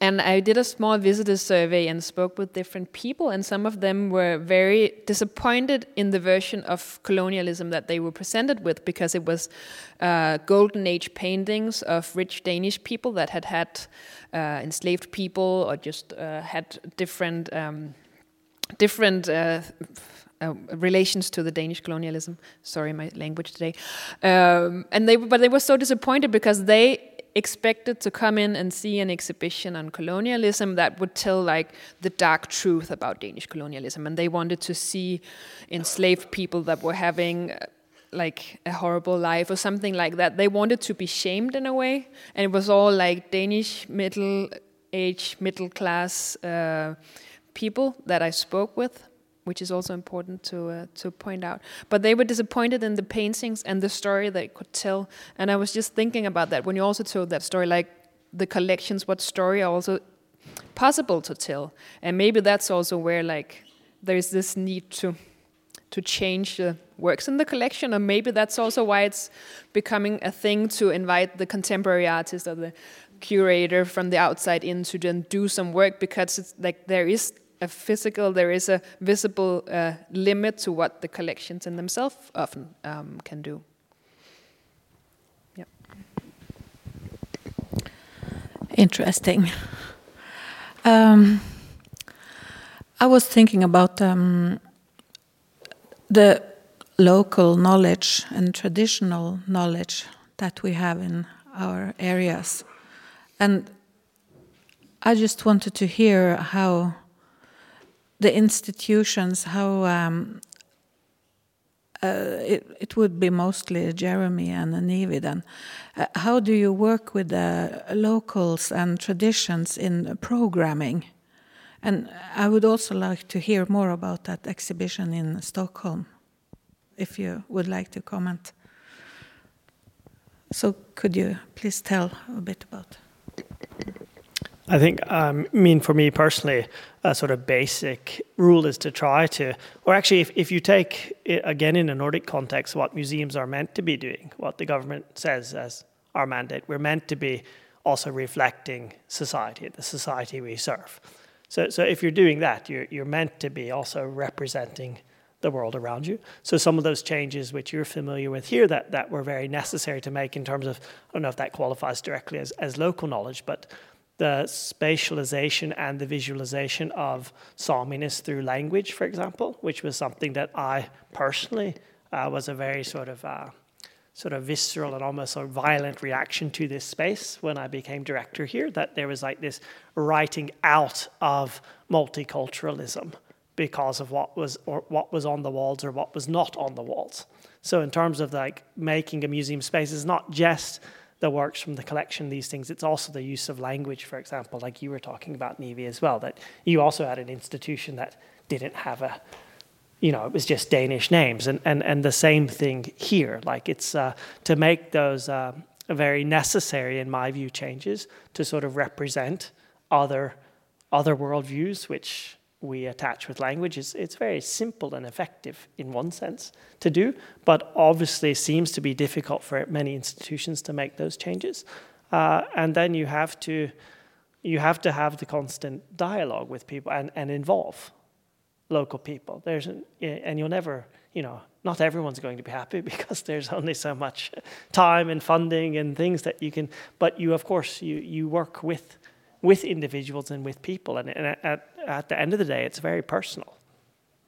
and I did a small visitor survey and spoke with different people, and some of them were very disappointed in the version of colonialism that they were presented with because it was uh, golden age paintings of rich Danish people that had had uh, enslaved people or just uh, had different um, different. Uh, uh, relations to the Danish colonialism. Sorry, my language today. Um, and they, but they were so disappointed because they expected to come in and see an exhibition on colonialism that would tell like the dark truth about Danish colonialism, and they wanted to see enslaved people that were having uh, like a horrible life or something like that. They wanted to be shamed in a way, and it was all like Danish middle age, middle class uh, people that I spoke with which is also important to uh, to point out. But they were disappointed in the paintings and the story they could tell. And I was just thinking about that when you also told that story, like the collections, what story are also possible to tell, and maybe that's also where like there's this need to to change the works in the collection, or maybe that's also why it's becoming a thing to invite the contemporary artist or the curator from the outside in to then do some work because it's like there is a physical, there is a visible uh, limit to what the collections in themselves often um, can do. Yeah. Interesting. Um, I was thinking about um, the local knowledge and traditional knowledge that we have in our areas. And I just wanted to hear how the institutions, how um, uh, it, it would be mostly Jeremy and Nivi then. Uh, how do you work with the locals and traditions in programming? And I would also like to hear more about that exhibition in Stockholm, if you would like to comment. So, could you please tell a bit about? I think, um, I mean, for me personally, a sort of basic rule is to try to, or actually, if, if you take, it, again, in a Nordic context, what museums are meant to be doing, what the government says as our mandate, we're meant to be also reflecting society, the society we serve. So, so if you're doing that, you're, you're meant to be also representing the world around you. So some of those changes which you're familiar with here that, that were very necessary to make in terms of, I don't know if that qualifies directly as, as local knowledge, but the spatialization and the visualization of Saminess through language, for example, which was something that I personally uh, was a very sort of uh, sort of visceral and almost of violent reaction to this space when I became director here. That there was like this writing out of multiculturalism because of what was or what was on the walls or what was not on the walls. So in terms of like making a museum space, it's not just the works from the collection, these things. It's also the use of language, for example, like you were talking about, Nivi, as well, that you also had an institution that didn't have a, you know, it was just Danish names. And, and, and the same thing here. Like it's uh, to make those uh, very necessary, in my view, changes to sort of represent other, other worldviews, which we attach with language is it's very simple and effective in one sense to do, but obviously seems to be difficult for many institutions to make those changes. Uh, and then you have to you have to have the constant dialogue with people and, and involve local people. There's an, and you'll never, you know, not everyone's going to be happy because there's only so much time and funding and things that you can. But you, of course, you you work with with individuals and with people. And, and at, at the end of the day, it's very personal.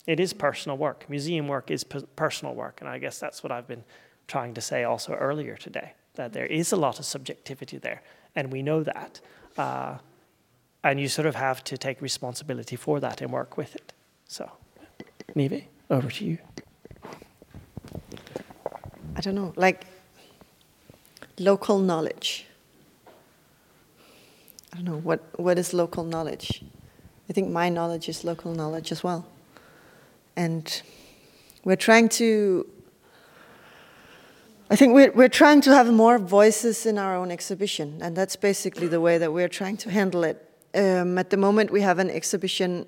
It is personal work. Museum work is personal work. And I guess that's what I've been trying to say also earlier today that there is a lot of subjectivity there. And we know that. Uh, and you sort of have to take responsibility for that and work with it. So, Nivi, over to you. I don't know, like local knowledge. I don't know what what is local knowledge. I think my knowledge is local knowledge as well, and we're trying to. I think we're we're trying to have more voices in our own exhibition, and that's basically the way that we're trying to handle it. Um, at the moment, we have an exhibition.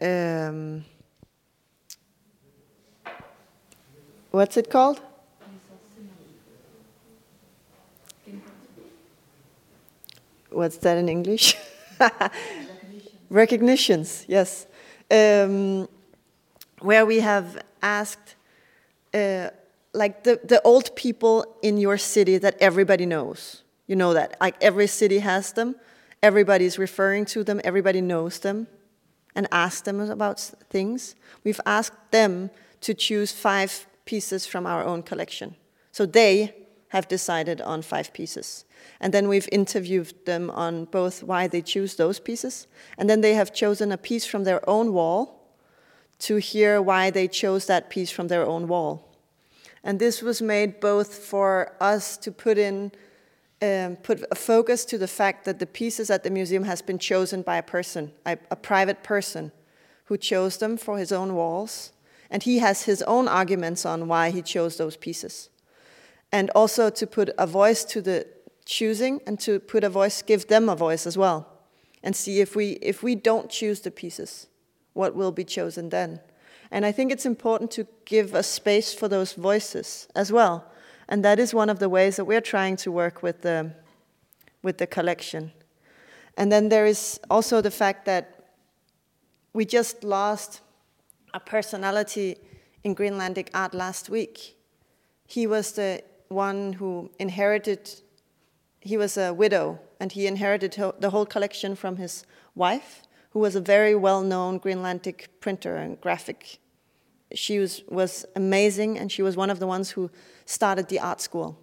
Um, what's it called? What's that in English? Recognitions, yes. Um, where we have asked, uh, like the, the old people in your city that everybody knows. You know that. Like every city has them, everybody's referring to them, everybody knows them, and ask them about things. We've asked them to choose five pieces from our own collection. So they have decided on five pieces. And then we've interviewed them on both why they choose those pieces, and then they have chosen a piece from their own wall to hear why they chose that piece from their own wall. And this was made both for us to put in um, put a focus to the fact that the pieces at the museum has been chosen by a person, a, a private person, who chose them for his own walls, and he has his own arguments on why he chose those pieces, and also to put a voice to the choosing and to put a voice, give them a voice as well, and see if we if we don't choose the pieces, what will be chosen then. And I think it's important to give a space for those voices as well. And that is one of the ways that we're trying to work with the, with the collection. And then there is also the fact that we just lost a personality in Greenlandic art last week. He was the one who inherited he was a widow and he inherited the whole collection from his wife, who was a very well known Greenlandic printer and graphic. She was, was amazing and she was one of the ones who started the art school.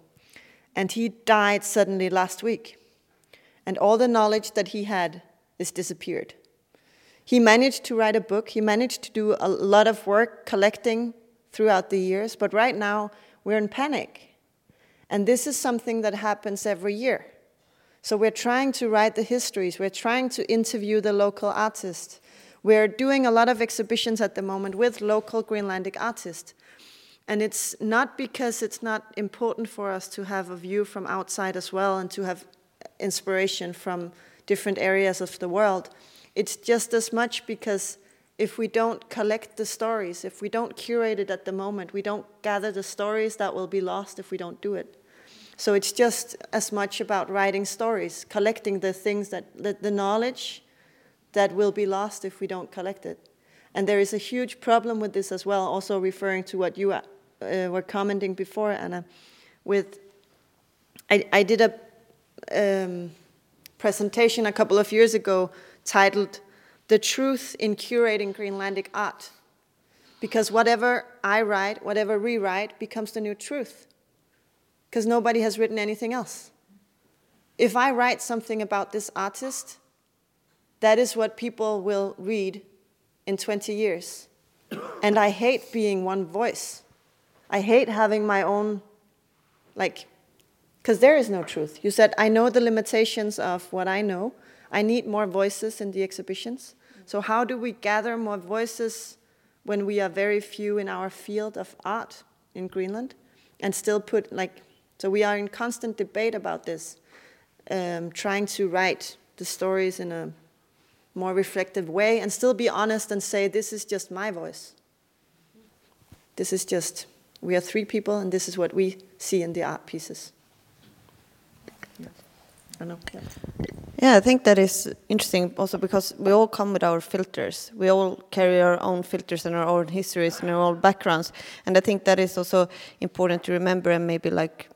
And he died suddenly last week. And all the knowledge that he had is disappeared. He managed to write a book, he managed to do a lot of work collecting throughout the years, but right now we're in panic. And this is something that happens every year. So we're trying to write the histories, we're trying to interview the local artists. We're doing a lot of exhibitions at the moment with local Greenlandic artists. And it's not because it's not important for us to have a view from outside as well and to have inspiration from different areas of the world. It's just as much because if we don't collect the stories, if we don't curate it at the moment, we don't gather the stories that will be lost if we don't do it. So it's just as much about writing stories, collecting the things that, the, knowledge that will be lost if we don't collect it. And there is a huge problem with this as well, also referring to what you uh, were commenting before, Anna. With, I, I did a um, presentation a couple of years ago titled The Truth in Curating Greenlandic Art. Because whatever I write, whatever we write, becomes the new truth. Because nobody has written anything else. If I write something about this artist, that is what people will read in 20 years. And I hate being one voice. I hate having my own, like, because there is no truth. You said, I know the limitations of what I know. I need more voices in the exhibitions. So, how do we gather more voices when we are very few in our field of art in Greenland and still put, like, so we are in constant debate about this, um, trying to write the stories in a more reflective way and still be honest and say, this is just my voice. This is just, we are three people and this is what we see in the art pieces. I know. Yeah. Yeah, I think that is interesting also because we all come with our filters. We all carry our own filters and our own histories and our own backgrounds. And I think that is also important to remember and maybe like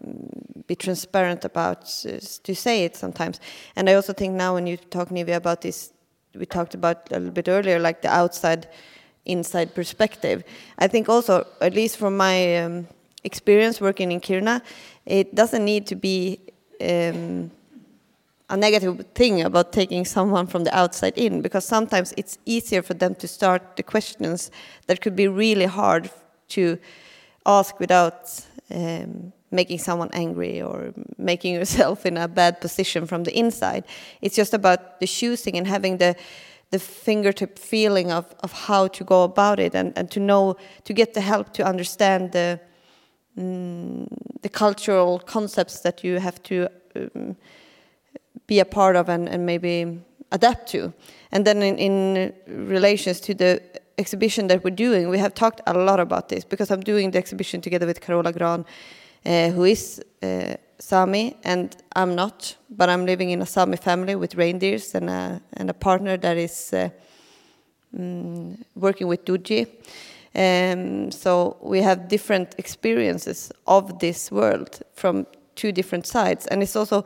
be transparent about to say it sometimes. And I also think now when you talk, Nivi, about this we talked about a little bit earlier, like the outside inside perspective. I think also, at least from my um, experience working in Kiruna, it doesn't need to be um, a negative thing about taking someone from the outside in, because sometimes it's easier for them to start the questions that could be really hard to ask without um, making someone angry or making yourself in a bad position from the inside. It's just about the choosing and having the the fingertip feeling of, of how to go about it and, and to know to get the help to understand the mm, the cultural concepts that you have to um, be a part of and, and maybe adapt to. And then in, in relations to the exhibition that we're doing, we have talked a lot about this because I'm doing the exhibition together with Carola Grahn uh, who is uh, Sami, and I'm not, but I'm living in a Sami family with reindeers and a, and a partner that is uh, working with Duodji. Um, so we have different experiences of this world from two different sides, and it's also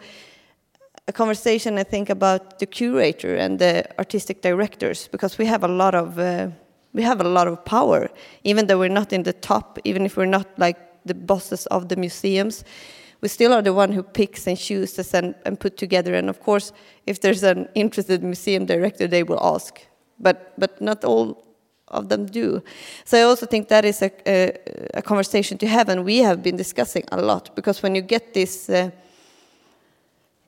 a conversation I think about the curator and the artistic directors because we have a lot of uh, we have a lot of power, even though we're not in the top, even if we're not like the bosses of the museums. We still are the one who picks and chooses and, and put together. And of course, if there's an interested museum director, they will ask. But but not all of them do. So I also think that is a, a, a conversation to have, and we have been discussing a lot because when you get this. Uh,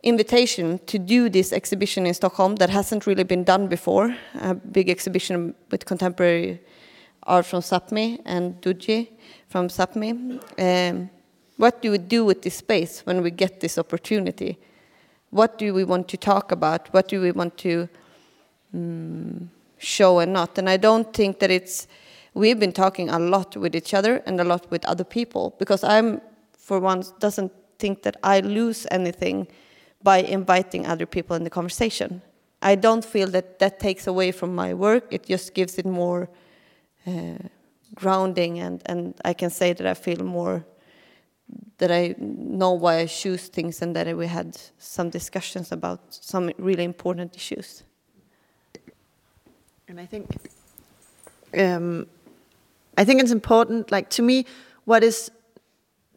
invitation to do this exhibition in Stockholm that hasn't really been done before, a big exhibition with contemporary art from Sapmi and Duodji from Sapmi. Um, what do we do with this space when we get this opportunity? What do we want to talk about? What do we want to um, show and not? And I don't think that it's. We've been talking a lot with each other and a lot with other people because I'm, for once, doesn't think that I lose anything by inviting other people in the conversation. I don't feel that that takes away from my work. It just gives it more. Uh, grounding and, and I can say that I feel more that I know why I choose things and that we had some discussions about some really important issues. And I think um, I think it's important. Like to me, what is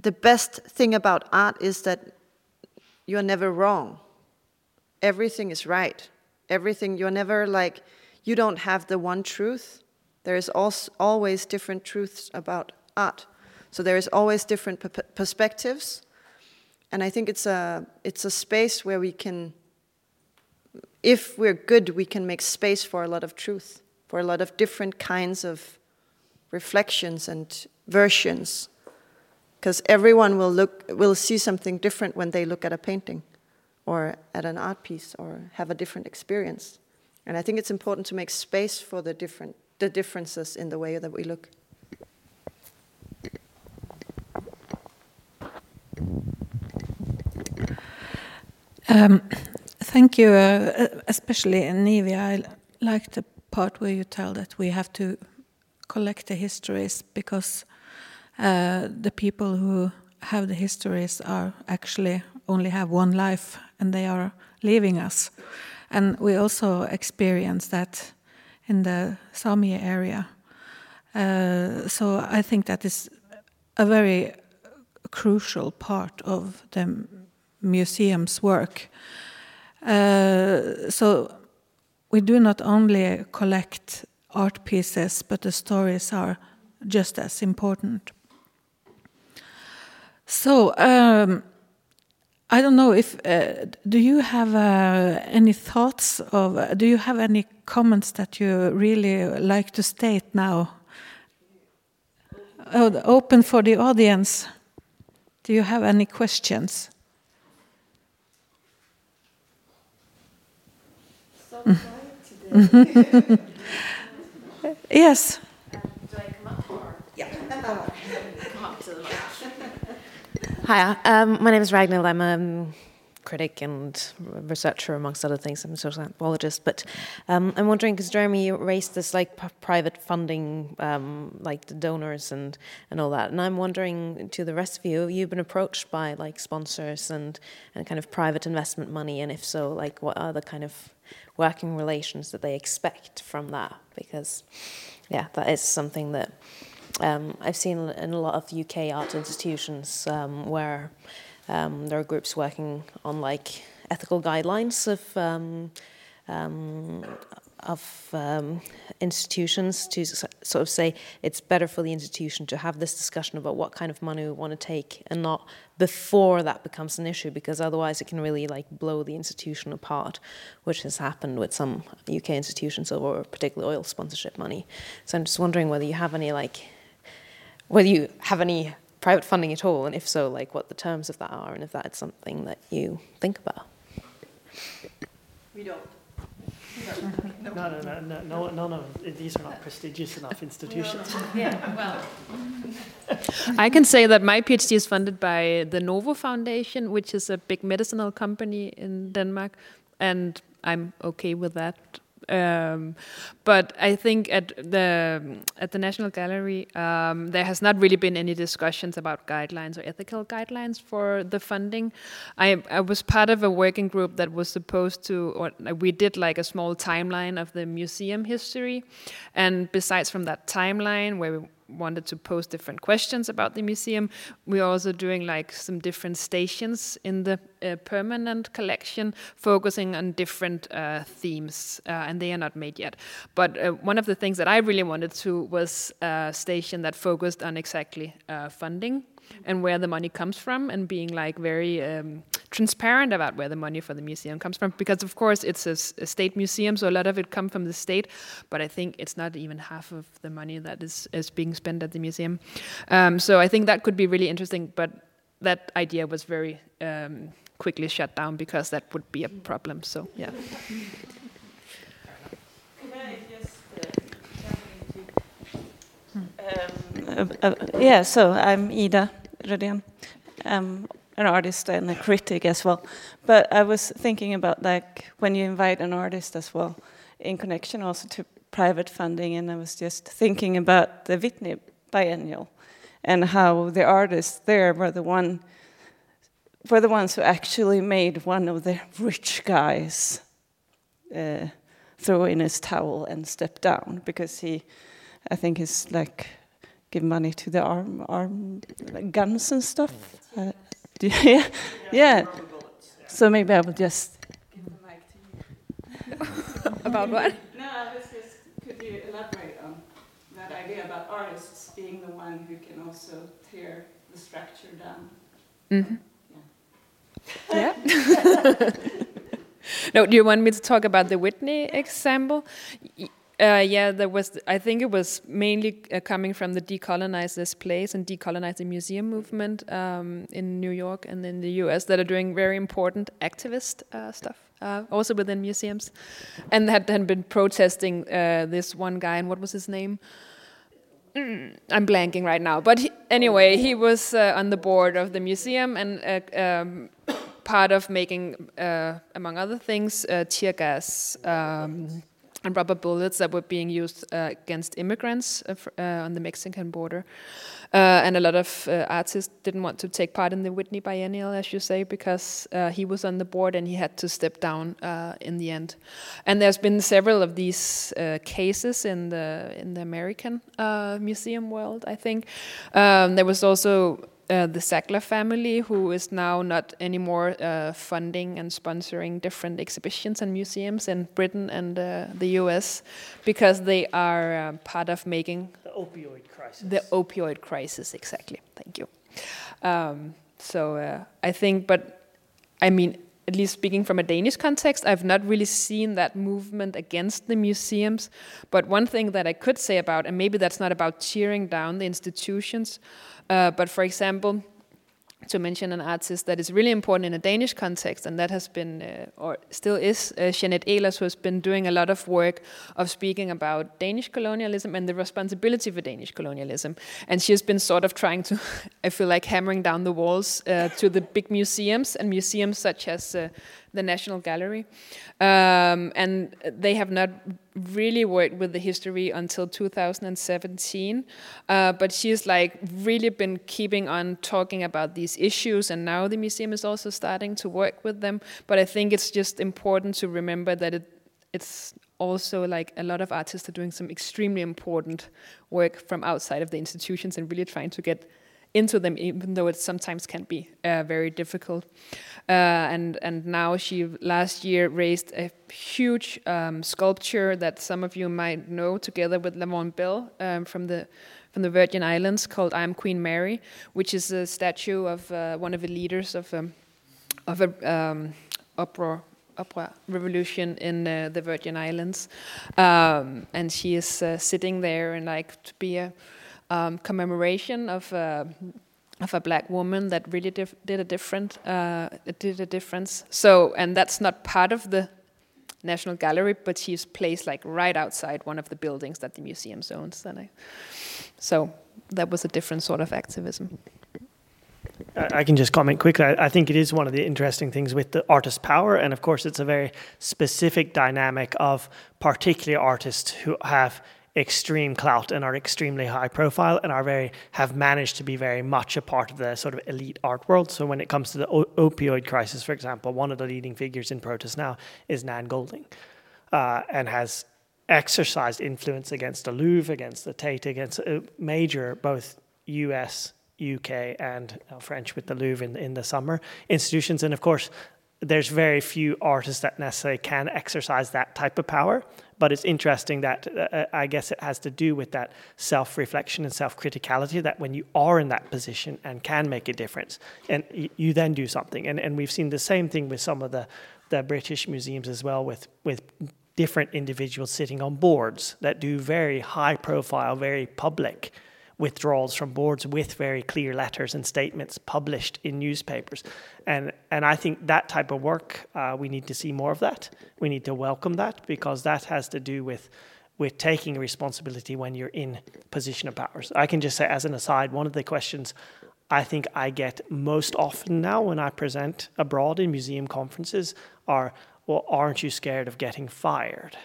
the best thing about art is that you're never wrong. Everything is right. Everything you're never like you don't have the one truth there is always different truths about art. So there is always different perspectives, and I think it's a it's a space where we can, if we're good, we can make space for a lot of truth, for a lot of different kinds of reflections and versions, because everyone will look will see something different when they look at a painting, or at an art piece, or have a different experience. And I think it's important to make space for the different the differences in the way that we look. Um, thank you, uh, especially Nivi. I like the part where you tell that we have to collect the histories because uh, the people who have the histories are actually only have one life and they are leaving us. And we also experience that in the Sami area. Uh, so I think that is a very crucial part of the museum's work. Uh, so we do not only collect art pieces, but the stories are just as important. So um, I don't know if uh, do you have uh, any thoughts of uh, do you have any comments that you really like to state now? Oh, open for the audience. Do you have any questions? yes. Hi, um, my name is Ragnhild. I'm a um, critic and researcher, amongst other things. I'm a social anthropologist. But um, I'm wondering, because Jeremy raised this like private funding, um, like the donors and, and all that. And I'm wondering to the rest of you, you've been approached by like sponsors and, and kind of private investment money. And if so, like what are the kind of working relations that they expect from that? Because, yeah, that is something that um, I've seen in a lot of UK art institutions um, where um, there are groups working on like ethical guidelines of um, um, of um, institutions to sort of say it's better for the institution to have this discussion about what kind of money we want to take and not before that becomes an issue because otherwise it can really like blow the institution apart which has happened with some UK institutions over particularly oil sponsorship money. So I'm just wondering whether you have any like whether you have any private funding at all, and if so, like what the terms of that are, and if that's something that you think about. We don't. No, no, no, no, no, no, no. These are not prestigious enough institutions. yeah, well. I can say that my PhD is funded by the Novo Foundation, which is a big medicinal company in Denmark, and I'm okay with that um, but I think at the at the National Gallery, um, there has not really been any discussions about guidelines or ethical guidelines for the funding. I, I was part of a working group that was supposed to, or we did like a small timeline of the museum history, and besides from that timeline, where we wanted to pose different questions about the museum. We're also doing like some different stations in the uh, permanent collection, focusing on different uh, themes, uh, and they are not made yet. But uh, one of the things that I really wanted to was a station that focused on exactly uh, funding and where the money comes from, and being like very um, transparent about where the money for the museum comes from. Because of course it's a, a, state museum so a lot of it comes from the state but i think it's not even half of the money that is, is being spent at the museum. Um, so i think that could be really interesting but that idea was very um, quickly shut down because that would be a problem so yeah Um, uh, uh, yeah, so I'm Ida Rödén. Um, an artist and a critic as well. But I was thinking about like when you invite an artist as well, in connection also to private funding, and I was just thinking about the Whitney Biennial and how the artists there were the one were the ones who actually made one of the rich guys uh, throw in his towel and step down because he, I think, is like give money to the arm arm like guns and stuff. Uh, yeah, yeah. So maybe I will just give the mic to you. About what? No, I was just. Could you elaborate on that idea about artists being the one who can also tear the structure down. Mm-hmm. Yeah. yeah. no, do you want me to talk about the Whitney example? Uh, yeah, there was. I think it was mainly uh, coming from the decolonize this place and decolonize the museum movement um, in New York and in the U.S. that are doing very important activist uh, stuff, uh, also within museums, and had, had been protesting uh, this one guy. And what was his name? Mm, I'm blanking right now, but he, anyway, he was uh, on the board of the museum and um, part of making, among other things, tear gas. Um, and rubber bullets that were being used uh, against immigrants uh, uh on the Mexican border. Uh, and a lot of uh, artists didn't want to take part in the Whitney Biennial, as you say, because he was on the board and he had to step down in the end. And there's been several of these cases in the in the American museum world. I think um, there was also uh, the Sackler family, who is now not anymore uh, funding and sponsoring different exhibitions and museums in Britain and uh, the US because they are uh, part of making the opioid crisis. The opioid crisis, exactly. Thank you. Um, so uh, I think, but I mean, at least speaking from a Danish context, I've not really seen that movement against the museums. But one thing that I could say about, and maybe that's not about tearing down the institutions, uh, but for example, to mention an artist that is really important in a Danish context, and that has been, uh, or still is, uh, Jeannette Ehlers, who has been doing a lot of work of speaking about Danish colonialism and the responsibility for Danish colonialism. And she has been sort of trying to, I feel like, hammering down the walls uh, to the big museums and museums such as uh, the National Gallery. Um, and they have not really worked with the history until 2017. Uh, but she's like really been keeping on talking about these issues, and now the museum is also starting to work with them. But I think it's just important to remember that it, it's also like a lot of artists are doing some extremely important work from outside of the institutions and really trying to get into them, even though it sometimes can be uh, very difficult. Uh, and and now she last year raised a huge um, sculpture that some of you might know, together with La Vaughn Belle um, from the from the Virgin Islands, called "I Am Queen Mary," which is a statue of uh, one of the leaders of um, of a um, uproar opera revolution in uh, the Virgin Islands, um, and she is uh, sitting there and like to be a um, commemoration of of a black woman that really did a different uh, did a difference. So, and that's not part of the National Gallery, but she's placed like right outside one of the buildings that the museum owns. I, so that was a different sort of activism. I can just comment quickly. I think it is one of the interesting things with the artist power, and of course, it's a very specific dynamic of particularly artists who have extreme clout and are extremely high profile and are very have managed to be very much a part of the sort of elite art world. So when it comes to the opioid crisis, for example, one of the leading figures in protest now is Nan Goldin, uh, and has exercised influence against the Louvre, against the Tate, against major both U.S. UK and uh, French with the Louvre in, in the summer institutions, and of course there's very few artists that necessarily can exercise that type of power. But it's interesting that uh, uh I guess it has to do with that self reflection and self criticality that when you are in that position and can make a difference, and y- you then do something. And, and we've seen the same thing with some of the, the British museums as well, with, with different individuals sitting on boards that do very high profile, very public withdrawals from boards with very clear letters and statements published in newspapers. And, and I think that type of work, uh, we need to see more of that. We need to welcome that because that has to do with, with taking responsibility when you're in position of powers. I can just say, as an aside, one of the questions I think I get most often now when I present abroad in museum conferences are, well, aren't you scared of getting fired?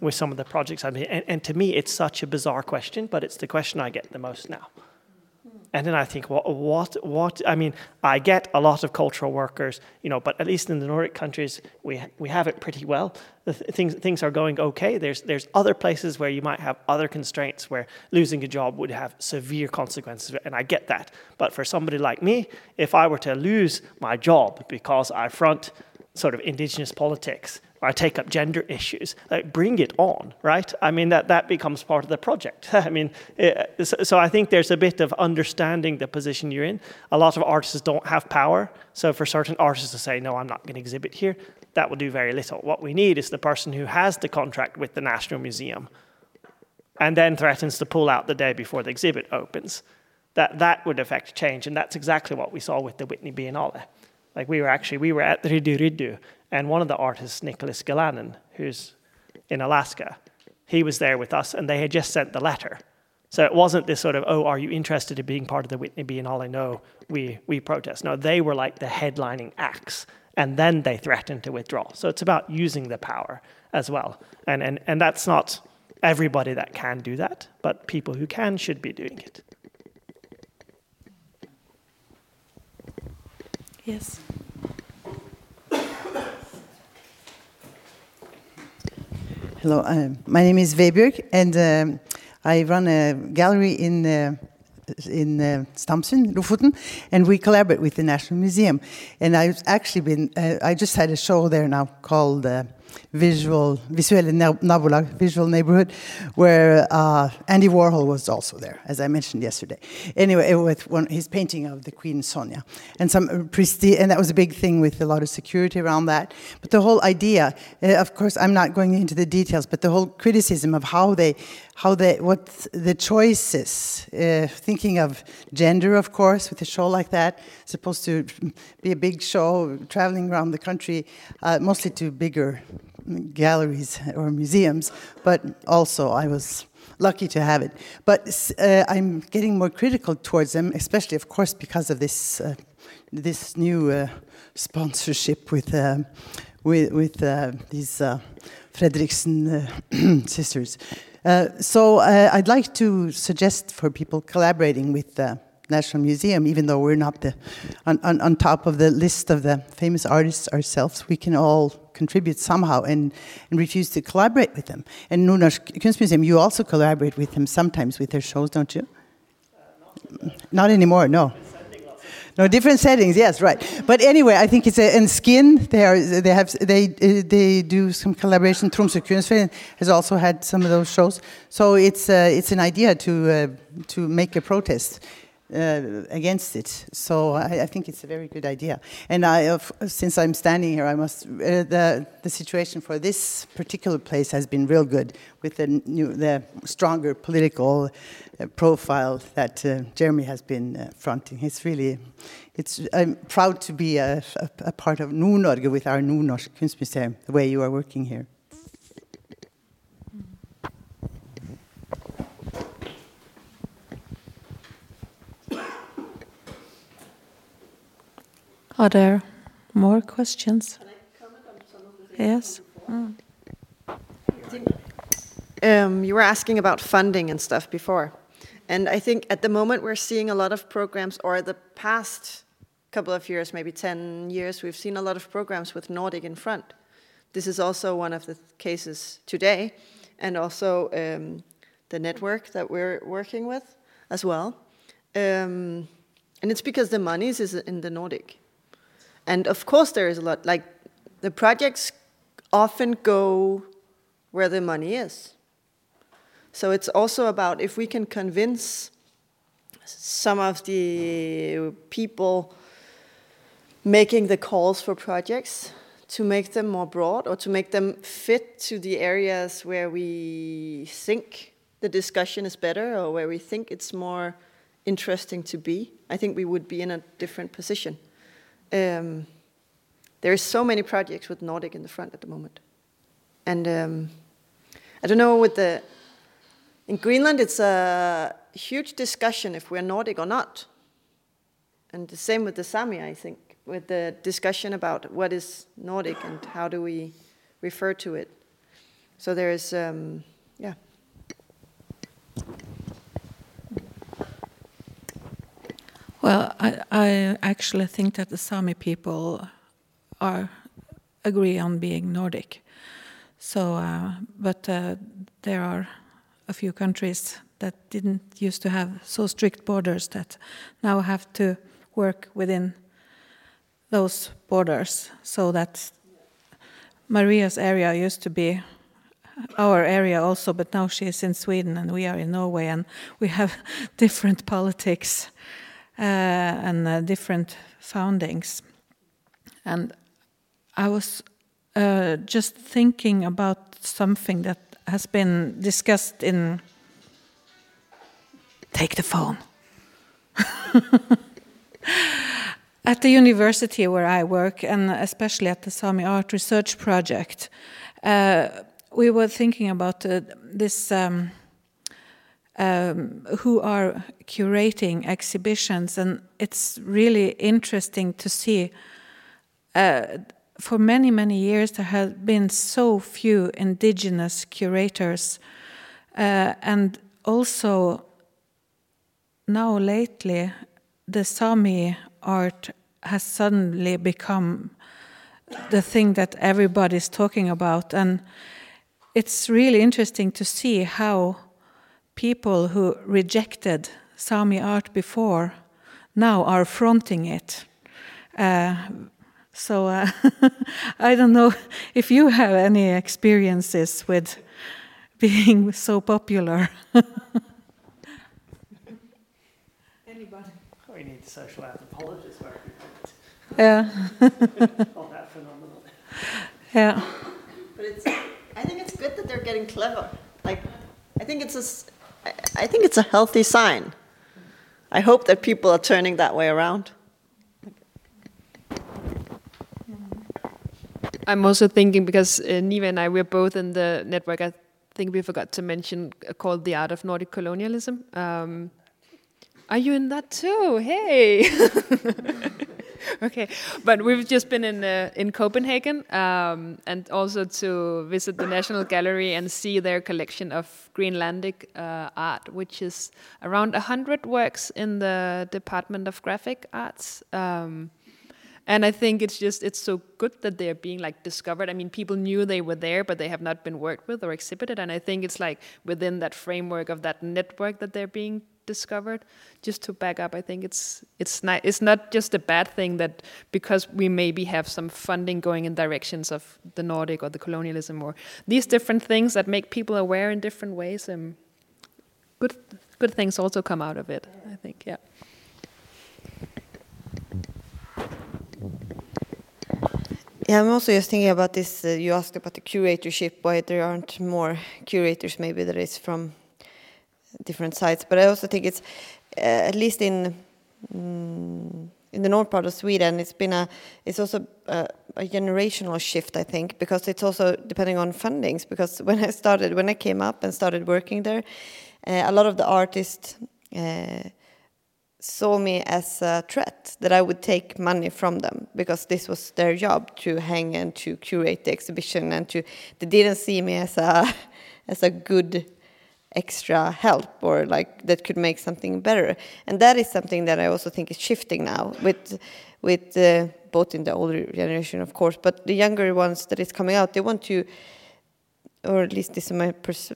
With some of the projects I've been. And, and to me, it's such a bizarre question, but it's the question I get the most now. And then I think, what, what, what? I mean, I get a lot of cultural workers, you know, but at least in the Nordic countries, we we have it pretty well. Th- things things are going okay. There's there's other places where you might have other constraints where losing a job would have severe consequences, and I get that. But for somebody like me, if I were to lose my job because I front sort of indigenous politics, I take up gender issues. Like, bring it on, right? I mean, that, that becomes part of the project. I mean, it, so, so, I think there's a bit of understanding the position you're in. A lot of artists don't have power. So for certain artists to say, no, I'm not going to exhibit here, that will do very little. What we need is the person who has the contract with the National Museum and then threatens to pull out the day before the exhibit opens. That, that would affect change. And that's exactly what we saw with the Whitney Biennale. Like we were actually, we were at Riddu Riddu and one of the artists, Nicholas Galanin, who's in Alaska, he was there with us, and they had just sent the letter. So it wasn't this sort of, oh, are you interested in being part of the Whitney Biennale? No, we, we protest. No, they were like the headlining acts, and then they threatened to withdraw. So it's about using the power as well. And, and, and that's not everybody that can do that, but people who can should be doing it. Yes. Hello, uh, my name is Vebjörk, and um, I run a gallery in uh, in uh, Stamsund, Lofoten, and we collaborate with the National Museum. And I've actually been, uh, I just had a show there now called uh, visual visuelle nabolag, visual neighborhood, where uh, Andy Warhol was also there, as I mentioned yesterday. Anyway, with one, his painting of the Queen Sonja, and some prestige, and that was a big thing with a lot of security around that. But the whole idea, uh, of course, I'm not going into the details, but the whole criticism of how they, how they, what the choices, uh, thinking of gender, of course, with a show like that, supposed to be a big show, traveling around the country, uh, mostly to bigger galleries or museums, but also I was lucky to have it. But uh, I'm getting more critical towards them, especially, of course, because of this uh, this new uh, sponsorship with uh, with, with these Fredriksen sisters. So I'd like to suggest for people collaborating with the National Museum, even though we're not the, on, on, on, top of the list of the famous artists ourselves, we can all contribute somehow and, and refuse to collaborate with them. And Nordnorsk Kunstmuseum, you also collaborate with them sometimes with their shows, don't you? Uh, not, not anymore, no. No, different settings. Yes, right. But anyway, I think it's a, in skin. They are. They have. They they do some collaboration. Tromsø Kunstforening has also had some of those shows. So it's uh, it's an idea to uh, to make a protest uh, against it. So I, I, think it's a very good idea. And I, uh, since I'm standing here, I must uh, the the situation for this particular place has been real good with the new the stronger political uh, profile that uh, Jeremy has been uh, fronting. It's really it's I'm proud to be a, a, a part of Nord-Norge with our Nordnorsk Kunstmuseum, the way you are working here. Are there more questions? Yes. Um, you were asking about funding and stuff before. And I think at the moment we're seeing a lot of programs, or the past couple of years, maybe 10 years, we've seen a lot of programs with Nordic in front. This is also one of the cases today, and also um, the network that we're working with as well. Um, and it's because the money is in the Nordic. And of course, there is a lot. Like the projects often go where the money is. So it's also about if we can convince some of the people making the calls for projects to make them more broad or to make them fit to the areas where we think the discussion is better or where we think it's more interesting to be, I think we would be in a different position. Um, there are so many projects with Nordic in the front at the moment. And um, I don't know, with the, in Greenland, it's a huge discussion if we're Nordic or not. And the same with the Sami, I think, with the discussion about what is Nordic and how do we refer to it. So there's, um, yeah. Well, I, I actually think that the Sami people are agree on being Nordic. So, uh, but uh, there are a few countries that didn't used to have so strict borders that now have to work within those borders so that Maria's area used to be our area also, but now she is in Sweden and we are in Norway, and we have different politics and uh, different foundings. And I was uh, just thinking about something that has been discussed in. Take the phone. at the university where I work, and especially at the Sami Art Research Project, uh, we were thinking about uh, this um, um, who are curating exhibitions, and it's really interesting to see. Uh, for many, many years, there have been so few indigenous curators, uh, and also now lately, the Sami art has suddenly become the thing that everybody's talking about, and it's really interesting to see how people who rejected Sami art before now are fronting it. Uh, so uh, I don't know if you have any experiences with being so popular. Anybody? We need social anthropologists where Yeah. all that phenomenon. Yeah. But it's, I think it's good that they're getting clever. Like, I think it's a, s- I- think it's a healthy sign. I hope that people are turning that way around. I'm also thinking because uh, Nivi and I we're both in the network. I think we forgot to mention uh, called the Art of Nordic Colonialism. Um, are you in that too? Hey. okay, but we've just been in uh, in Copenhagen um, and also to visit the National Gallery and see their collection of Greenlandic uh, art, which is around hundred works in the Department of Graphic Arts. Um, and I think it's just it's so good that they're being like discovered. I mean, people knew they were there, but they have not been worked with or exhibited. And I think it's like within that framework of that network that they're being discovered. Just to back up, I think it's it's not it's not just a bad thing that because we maybe have some funding going in directions of the Nordic or the colonialism or these different things that make people aware in different ways. And good good things also come out of it. I think, yeah. Yeah, I'm also just thinking about this. Uh, you asked about the curatorship, why there aren't more curators, maybe that is from different sites. But I also think it's, uh, at least in mm, in the north part of Sweden, it's been a, it's also a, a generational shift, I think, because it's also depending on fundings. Because when I started, when I came up and started working there, uh, a lot of the artists. Uh, saw me as a threat that I would take money from them because this was their job to hang and to curate the exhibition and to they didn't see me as a as a good extra help or like that could make something better. And that is something that I also think is shifting now with with uh, both in the older generation of course but the younger ones that is coming out they want to or at least this is my perce-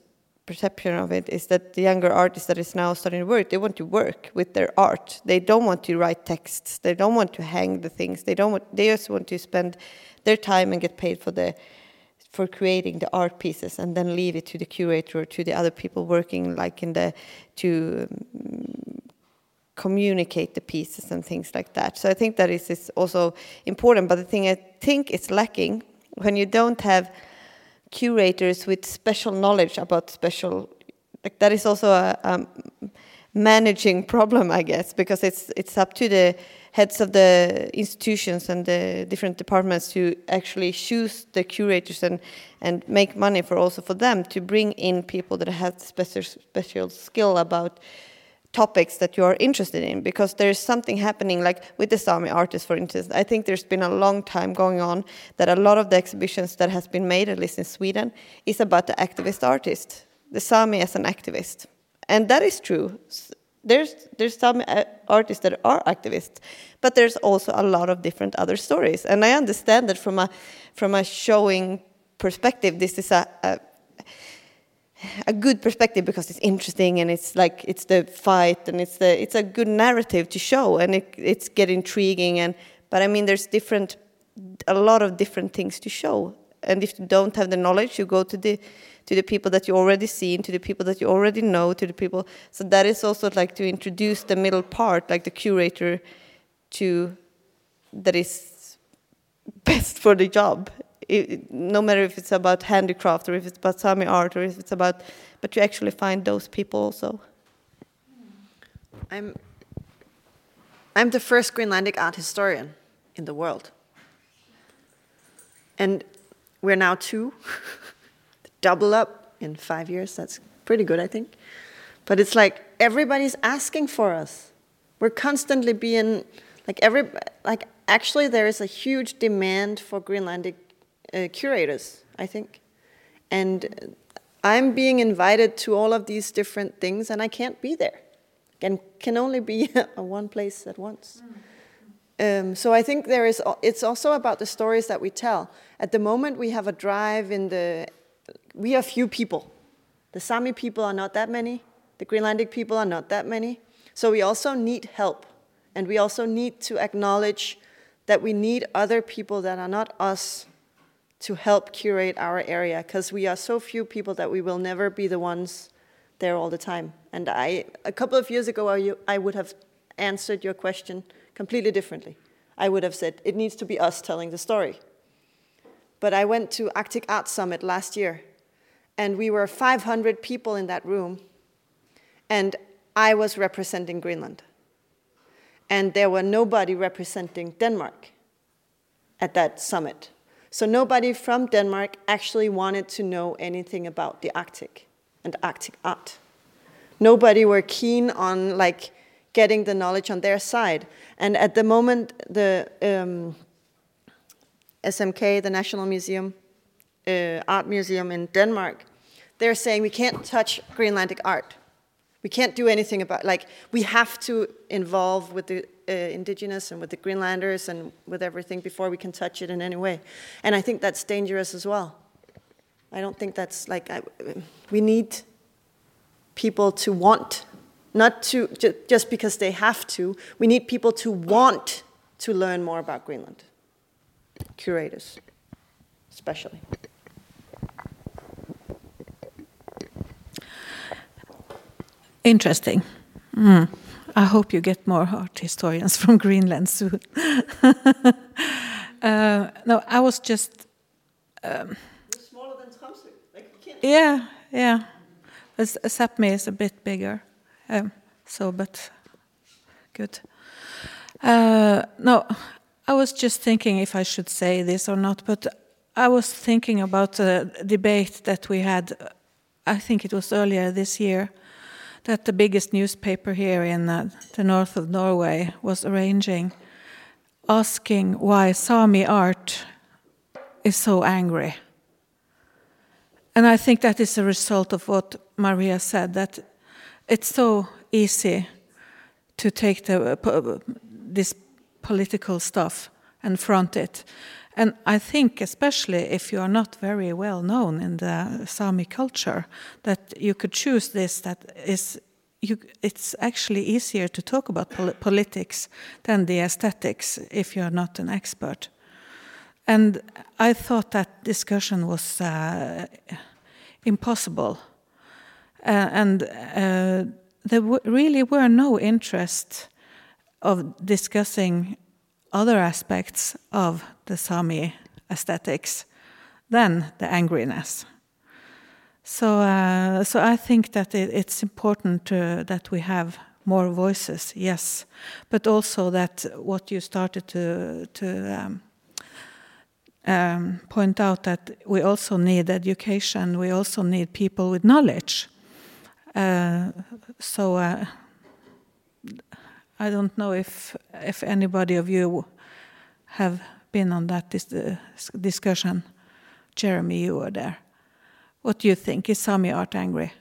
perception of it is that the younger artists that is now starting to work they want to work with their art. They don't want to write texts. They don't want to hang the things. They don't want they just want to spend their time and get paid for the for creating the art pieces and then leave it to the curator or to the other people working like in the to um, communicate the pieces and things like that. So i think that is, is also important. But the thing i think is lacking when you don't have curators with special knowledge about special like that is also a um, managing problem i guess because it's it's up to the heads of the institutions and the different departments to actually choose the curators and and make money for also for them to bring in people that have special special skill about topics that you are interested in. Because there's something happening like with the Sami artists for instance. I think there's been a long time going on that a lot of the exhibitions that has been made at least in Sweden is about the activist artist the Sami as an activist. And that is true there's there's some uh, artists that are activists but there's also a lot of different other stories. And I understand that from a from a showing perspective this is a, a a good perspective because it's interesting and it's like it's the fight and it's the it's a good narrative to show and it, it's get intriguing and but I mean there's different a lot of different things to show. And if you don't have the knowledge, you go to the to the people that you already seen, to the people that you already know, to the people. So that is also like to introduce the middle part, like the curator, to that is best for the job. It, no matter if it's about handicraft or if it's about Sami art or if it's about, but you actually find those people also. I'm I'm the first Greenlandic art historian in the world. And we're now two. Double up in five years. That's pretty good, I think. But it's like everybody's asking for us. We're constantly being like every like actually there is a huge demand for Greenlandic uh, curators, I think. And I'm being invited to all of these different things and I can't be there and can only be one place at once. Um, so I think there is. It's also about the stories that we tell. At the moment, we have a drive in the. We are few people. The Sami people are not that many. The Greenlandic people are not that many. So we also need help, and we also need to acknowledge that we need other people that are not us to help curate our area because we are so few people that we will never be the ones there all the time. And I, a couple of years ago, I, I would have answered your question completely differently. I would have said, it needs to be us telling the story. But I went to Arctic Art Summit last year, and we were 500 people in that room, and I was representing Greenland. And there were nobody representing Denmark at that summit. So nobody from Denmark actually wanted to know anything about the Arctic and Arctic art. Nobody were keen on like getting the knowledge on their side. And at the moment, the um, SMK, the National Museum, uh, Art Museum in Denmark, they're saying we can't touch Greenlandic art. We can't do anything about like we have to involve with the uh, indigenous and with the Greenlanders and with everything before we can touch it in any way. And I think that's dangerous as well. I don't think that's like, I, we need people to want, not to ju just because they have to, we need people to want to learn more about Greenland. Curators, especially. Interesting. Mm. I hope you get more art historians from Greenland soon. uh, no, I was just. Um, smaller than Tromsø. Like yeah, yeah. Sapmi is a bit bigger, um, so but good. Uh, no, I was just thinking if I should say this or not, but I was thinking about a debate that we had. I think it was earlier this year that the biggest newspaper here in uh, the north of Norway was arranging, asking why Sami art is so angry and I think that is a result of what Maria said that it's so easy to take the, uh, this political stuff and front it. And I think, especially if you are not very well known in the Sami culture, that you could choose this that is. You, it's actually easier to talk about pol politics than the aesthetics if you're not an expert. And I thought that discussion was uh, impossible. Uh, and uh, there really were no interest of discussing other aspects of the Sami aesthetics than the angriness. So, uh, so I think that it, it's important that we have more voices, yes, but also that what you started to to um, um, point out that we also need education, we also need people with knowledge. Uh, so uh, I don't know if if anybody of you have been on that dis discussion. Jeremy, you were there. What do you think? Is Sami art angry?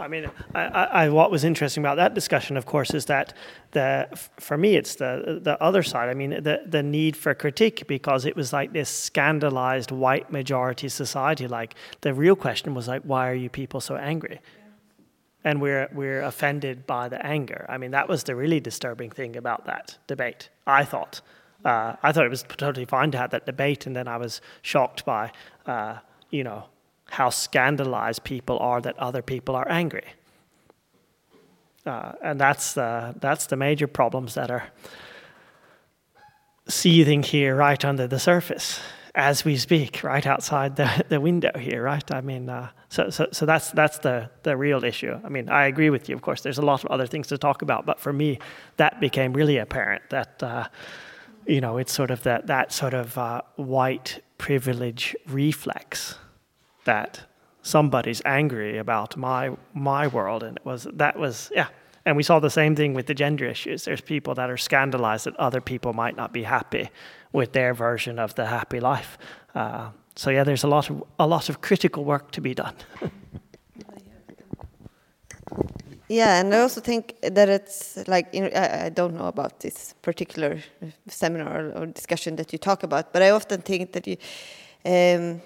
I mean, I, I, what was interesting about that discussion, of course, is that the for me it's the the other side. I mean, the the need for critique because it was like this scandalized white majority society. Like the real question was like, why are you people so angry? And we're we're offended by the anger. I mean, that was the really disturbing thing about that debate. I thought. Uh, I thought it was totally fine to have that debate, and then I was shocked by, uh, you know, how scandalized people are that other people are angry. Uh, and that's the, that's the major problems that are seething here right under the surface as we speak, right outside the, the window here, right? I mean, uh, so, so, so that's, that's the, the real issue. I mean, I agree with you, of course, there's a lot of other things to talk about, but for me, that became really apparent that, uh, you know, it's sort of that, that sort of uh, white privilege reflex that somebody's angry about my, my world. And it was, that was, yeah, and we saw the same thing with the gender issues. There's people that are scandalized that other people might not be happy with their version of the happy life. Uh, so yeah, there's a lot of a lot of critical work to be done. yeah, and I also think that it's like I, I, don't know about this particular seminar or discussion that you talk about, but I often think that you um,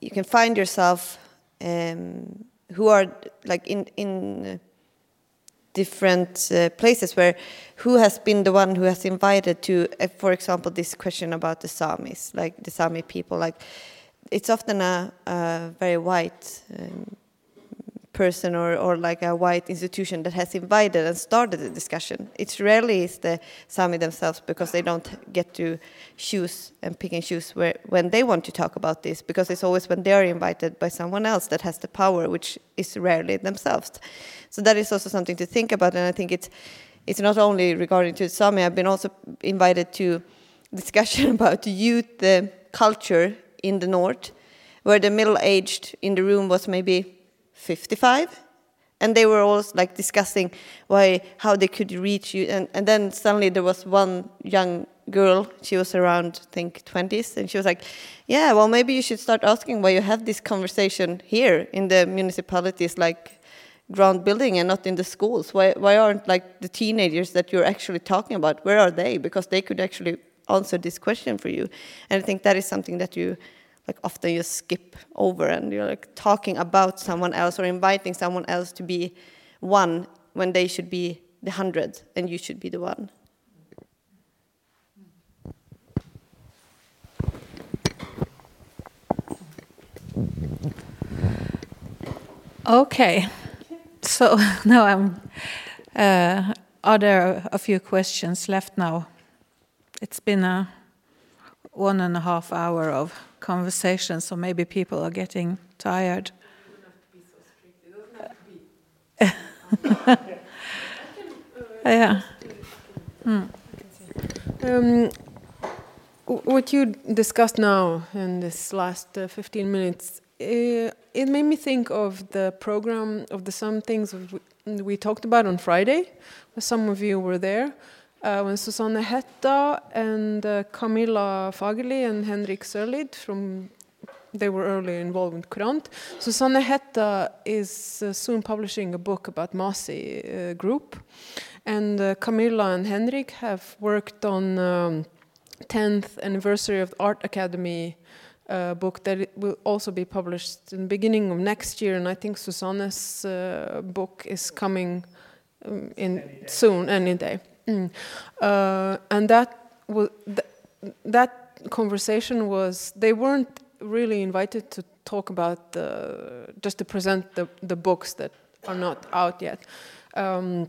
you can find yourself um, who are like in in different uh, places where who has been the one who has invited to uh, for example this question about the samis like the sami people like it's often a, a very white um, person or, or like a white institution that has invited and started the discussion. It's rarely is the Sami themselves because they don't get to choose and pick and choose where, when they want to talk about this because it's always when they are invited by someone else that has the power, which is rarely themselves. So that is also something to think about, and I think it's it's not only regarding to Sami. I've been also invited to discussion about youth uh, culture in the north, where the middle-aged in the room was maybe 55 and they were all like discussing why how they could reach you. And, and then suddenly there was one young girl she was around i think 20s and she was like yeah well maybe you should start asking why you have this conversation here in the municipalities like ground building and not in the schools. Why, why aren't like the teenagers that you're actually talking about where are they? Because they could actually answer this question for you. And i think that is something that you like often you skip over and you're like talking about someone else or inviting someone else to be one when they should be the hundred and you should be the one. Okay, so now I'm. Uh, are there a few questions left now? It's been a one and a half hour of conversation, so maybe people are getting tired. yeah. Hmm. Um, what you discussed now in this last uh, 15 minutes, uh, it made me think of the program of the some things we talked about on Friday. Some of you were there uh, when Susanne Hetta and uh, Camilla Fagerli and Henrik Sörlid from they were early involved with Courant. Susanne Hetta is uh, soon publishing a book about Masi group, and Camilla and Henrik have worked on um, 10th anniversary of the Art Academy uh, book that it will also be published in the beginning of next year. And I think Susanne's uh, book is coming um, in any soon, any day. Mm. Uh, and that th that conversation was they weren't really invited to talk about the just to present the the books that are not out yet, um,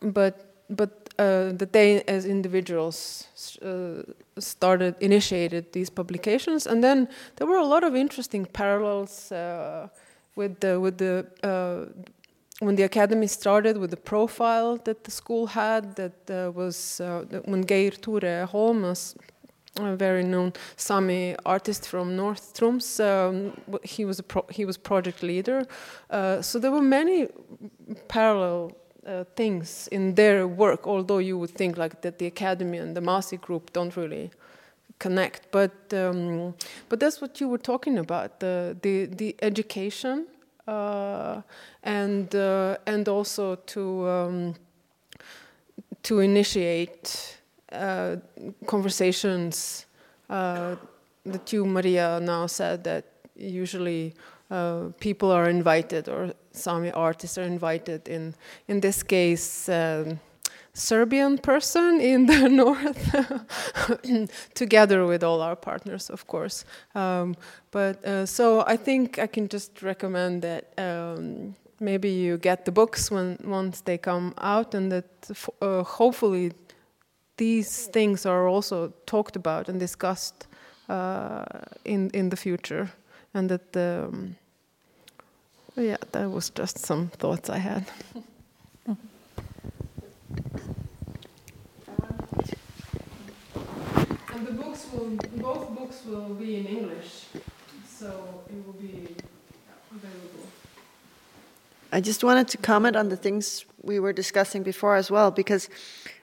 but but uh, that they as individuals uh, started initiated these publications, and then there were a lot of interesting parallels uh, with the with the uh, when the academy started with the profile that the school had, that uh, was uh, when Geir Tore Holm, a very known Sami artist from North Troms, um, he was a he was project leader. Uh, so there were many parallel uh, things in their work, although you would think like that the academy and the Masi group don't really connect. But um, but that's what you were talking about the the, the education and uh, and also to um, to initiate uh, conversations that you, Maria, now said that usually uh, people are invited or Sami artists are invited. In in this case, um, Serbian person in the north, together with all our partners, of course. Um, but uh, so I think I can just recommend that um, maybe you get the books when once they come out, and that uh, hopefully these things are also talked about and discussed uh, in in the future, and that um, yeah, that was just some thoughts I had. the books will both books will be in English, so it will be available. I just wanted to comment on the things we were discussing before as well, because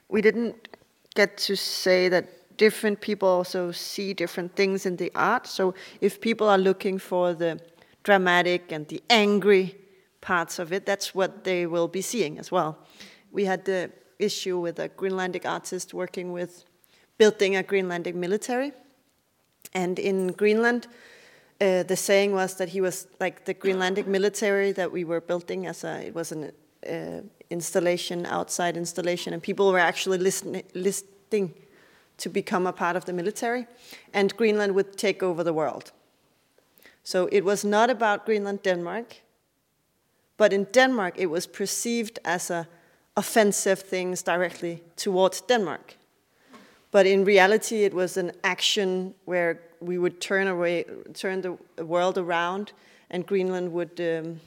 we didn't get to say that different people also see different things in the art. So if people are looking for the dramatic and the angry parts of it, that's what they will be seeing as well. We had the issue with a Greenlandic artist working with building a Greenlandic military. And in Greenland, uh, the saying was that he was like the Greenlandic military that we were building as a, it was an uh, installation, outside installation, and people were actually listening, listing to become a part of the military, and Greenland would take over the world. So it was not about Greenland, Denmark, but in Denmark it was perceived as a offensive things directly towards Denmark. But in reality, it was an action where we would turn away, turn the world around, and Greenland would um,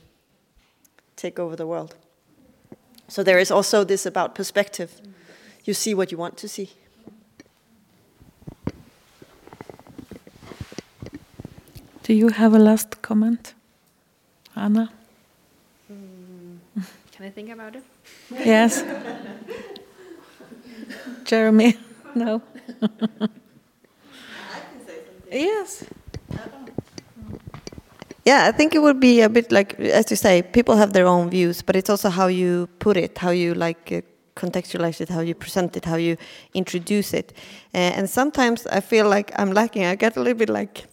take over the world. So there is also this about perspective. You see what you want to see. Do you have a last comment, Anna? Mm, can I think about it? yes. Jeremy, no. yes. Yeah, I think it would be a bit like, as you say, people have their own views, but it's also how you put it, how you like uh, contextualize it, how you present it, how you introduce it. Uh, and sometimes I feel like I'm lacking. I get a little bit like,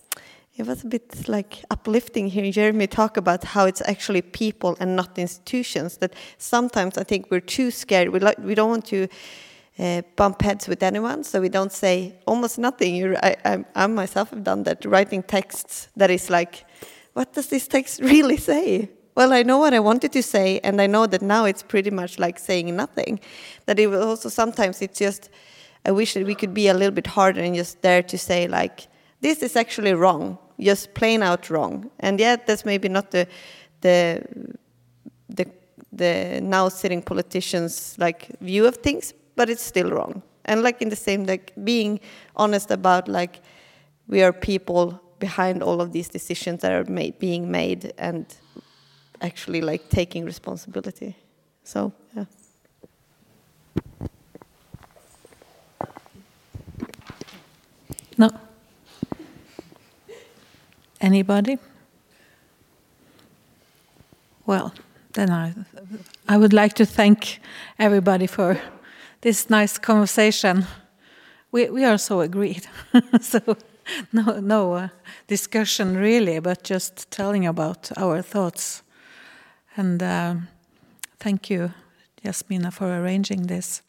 it was a bit like uplifting hearing Jeremy talk about how it's actually people and not institutions. That sometimes I think we're too scared. We like we don't want to uh, bump heads with anyone, so we don't say almost nothing. You're, I, I, I myself have done that, writing texts that is like what does this text really say? Well, I know what I wanted to say, and I know that now it's pretty much like saying nothing. That it also sometimes it's just, I wish that we could be a little bit harder and just dare to say, like, this is actually wrong, just plain out wrong. And yet, that's maybe not the, the, the, the now sitting politicians' like view of things, but it's still wrong. And like in the same, like being honest about like, we are people behind all of these decisions that are made, being made and actually like taking responsibility. So, yeah. No. Anybody? Well, then I, I would like to thank everybody for this nice conversation. We, we are so agreed. so no, no uh, discussion really, but just telling about our thoughts. And uh, thank you, Jasmina, for arranging this.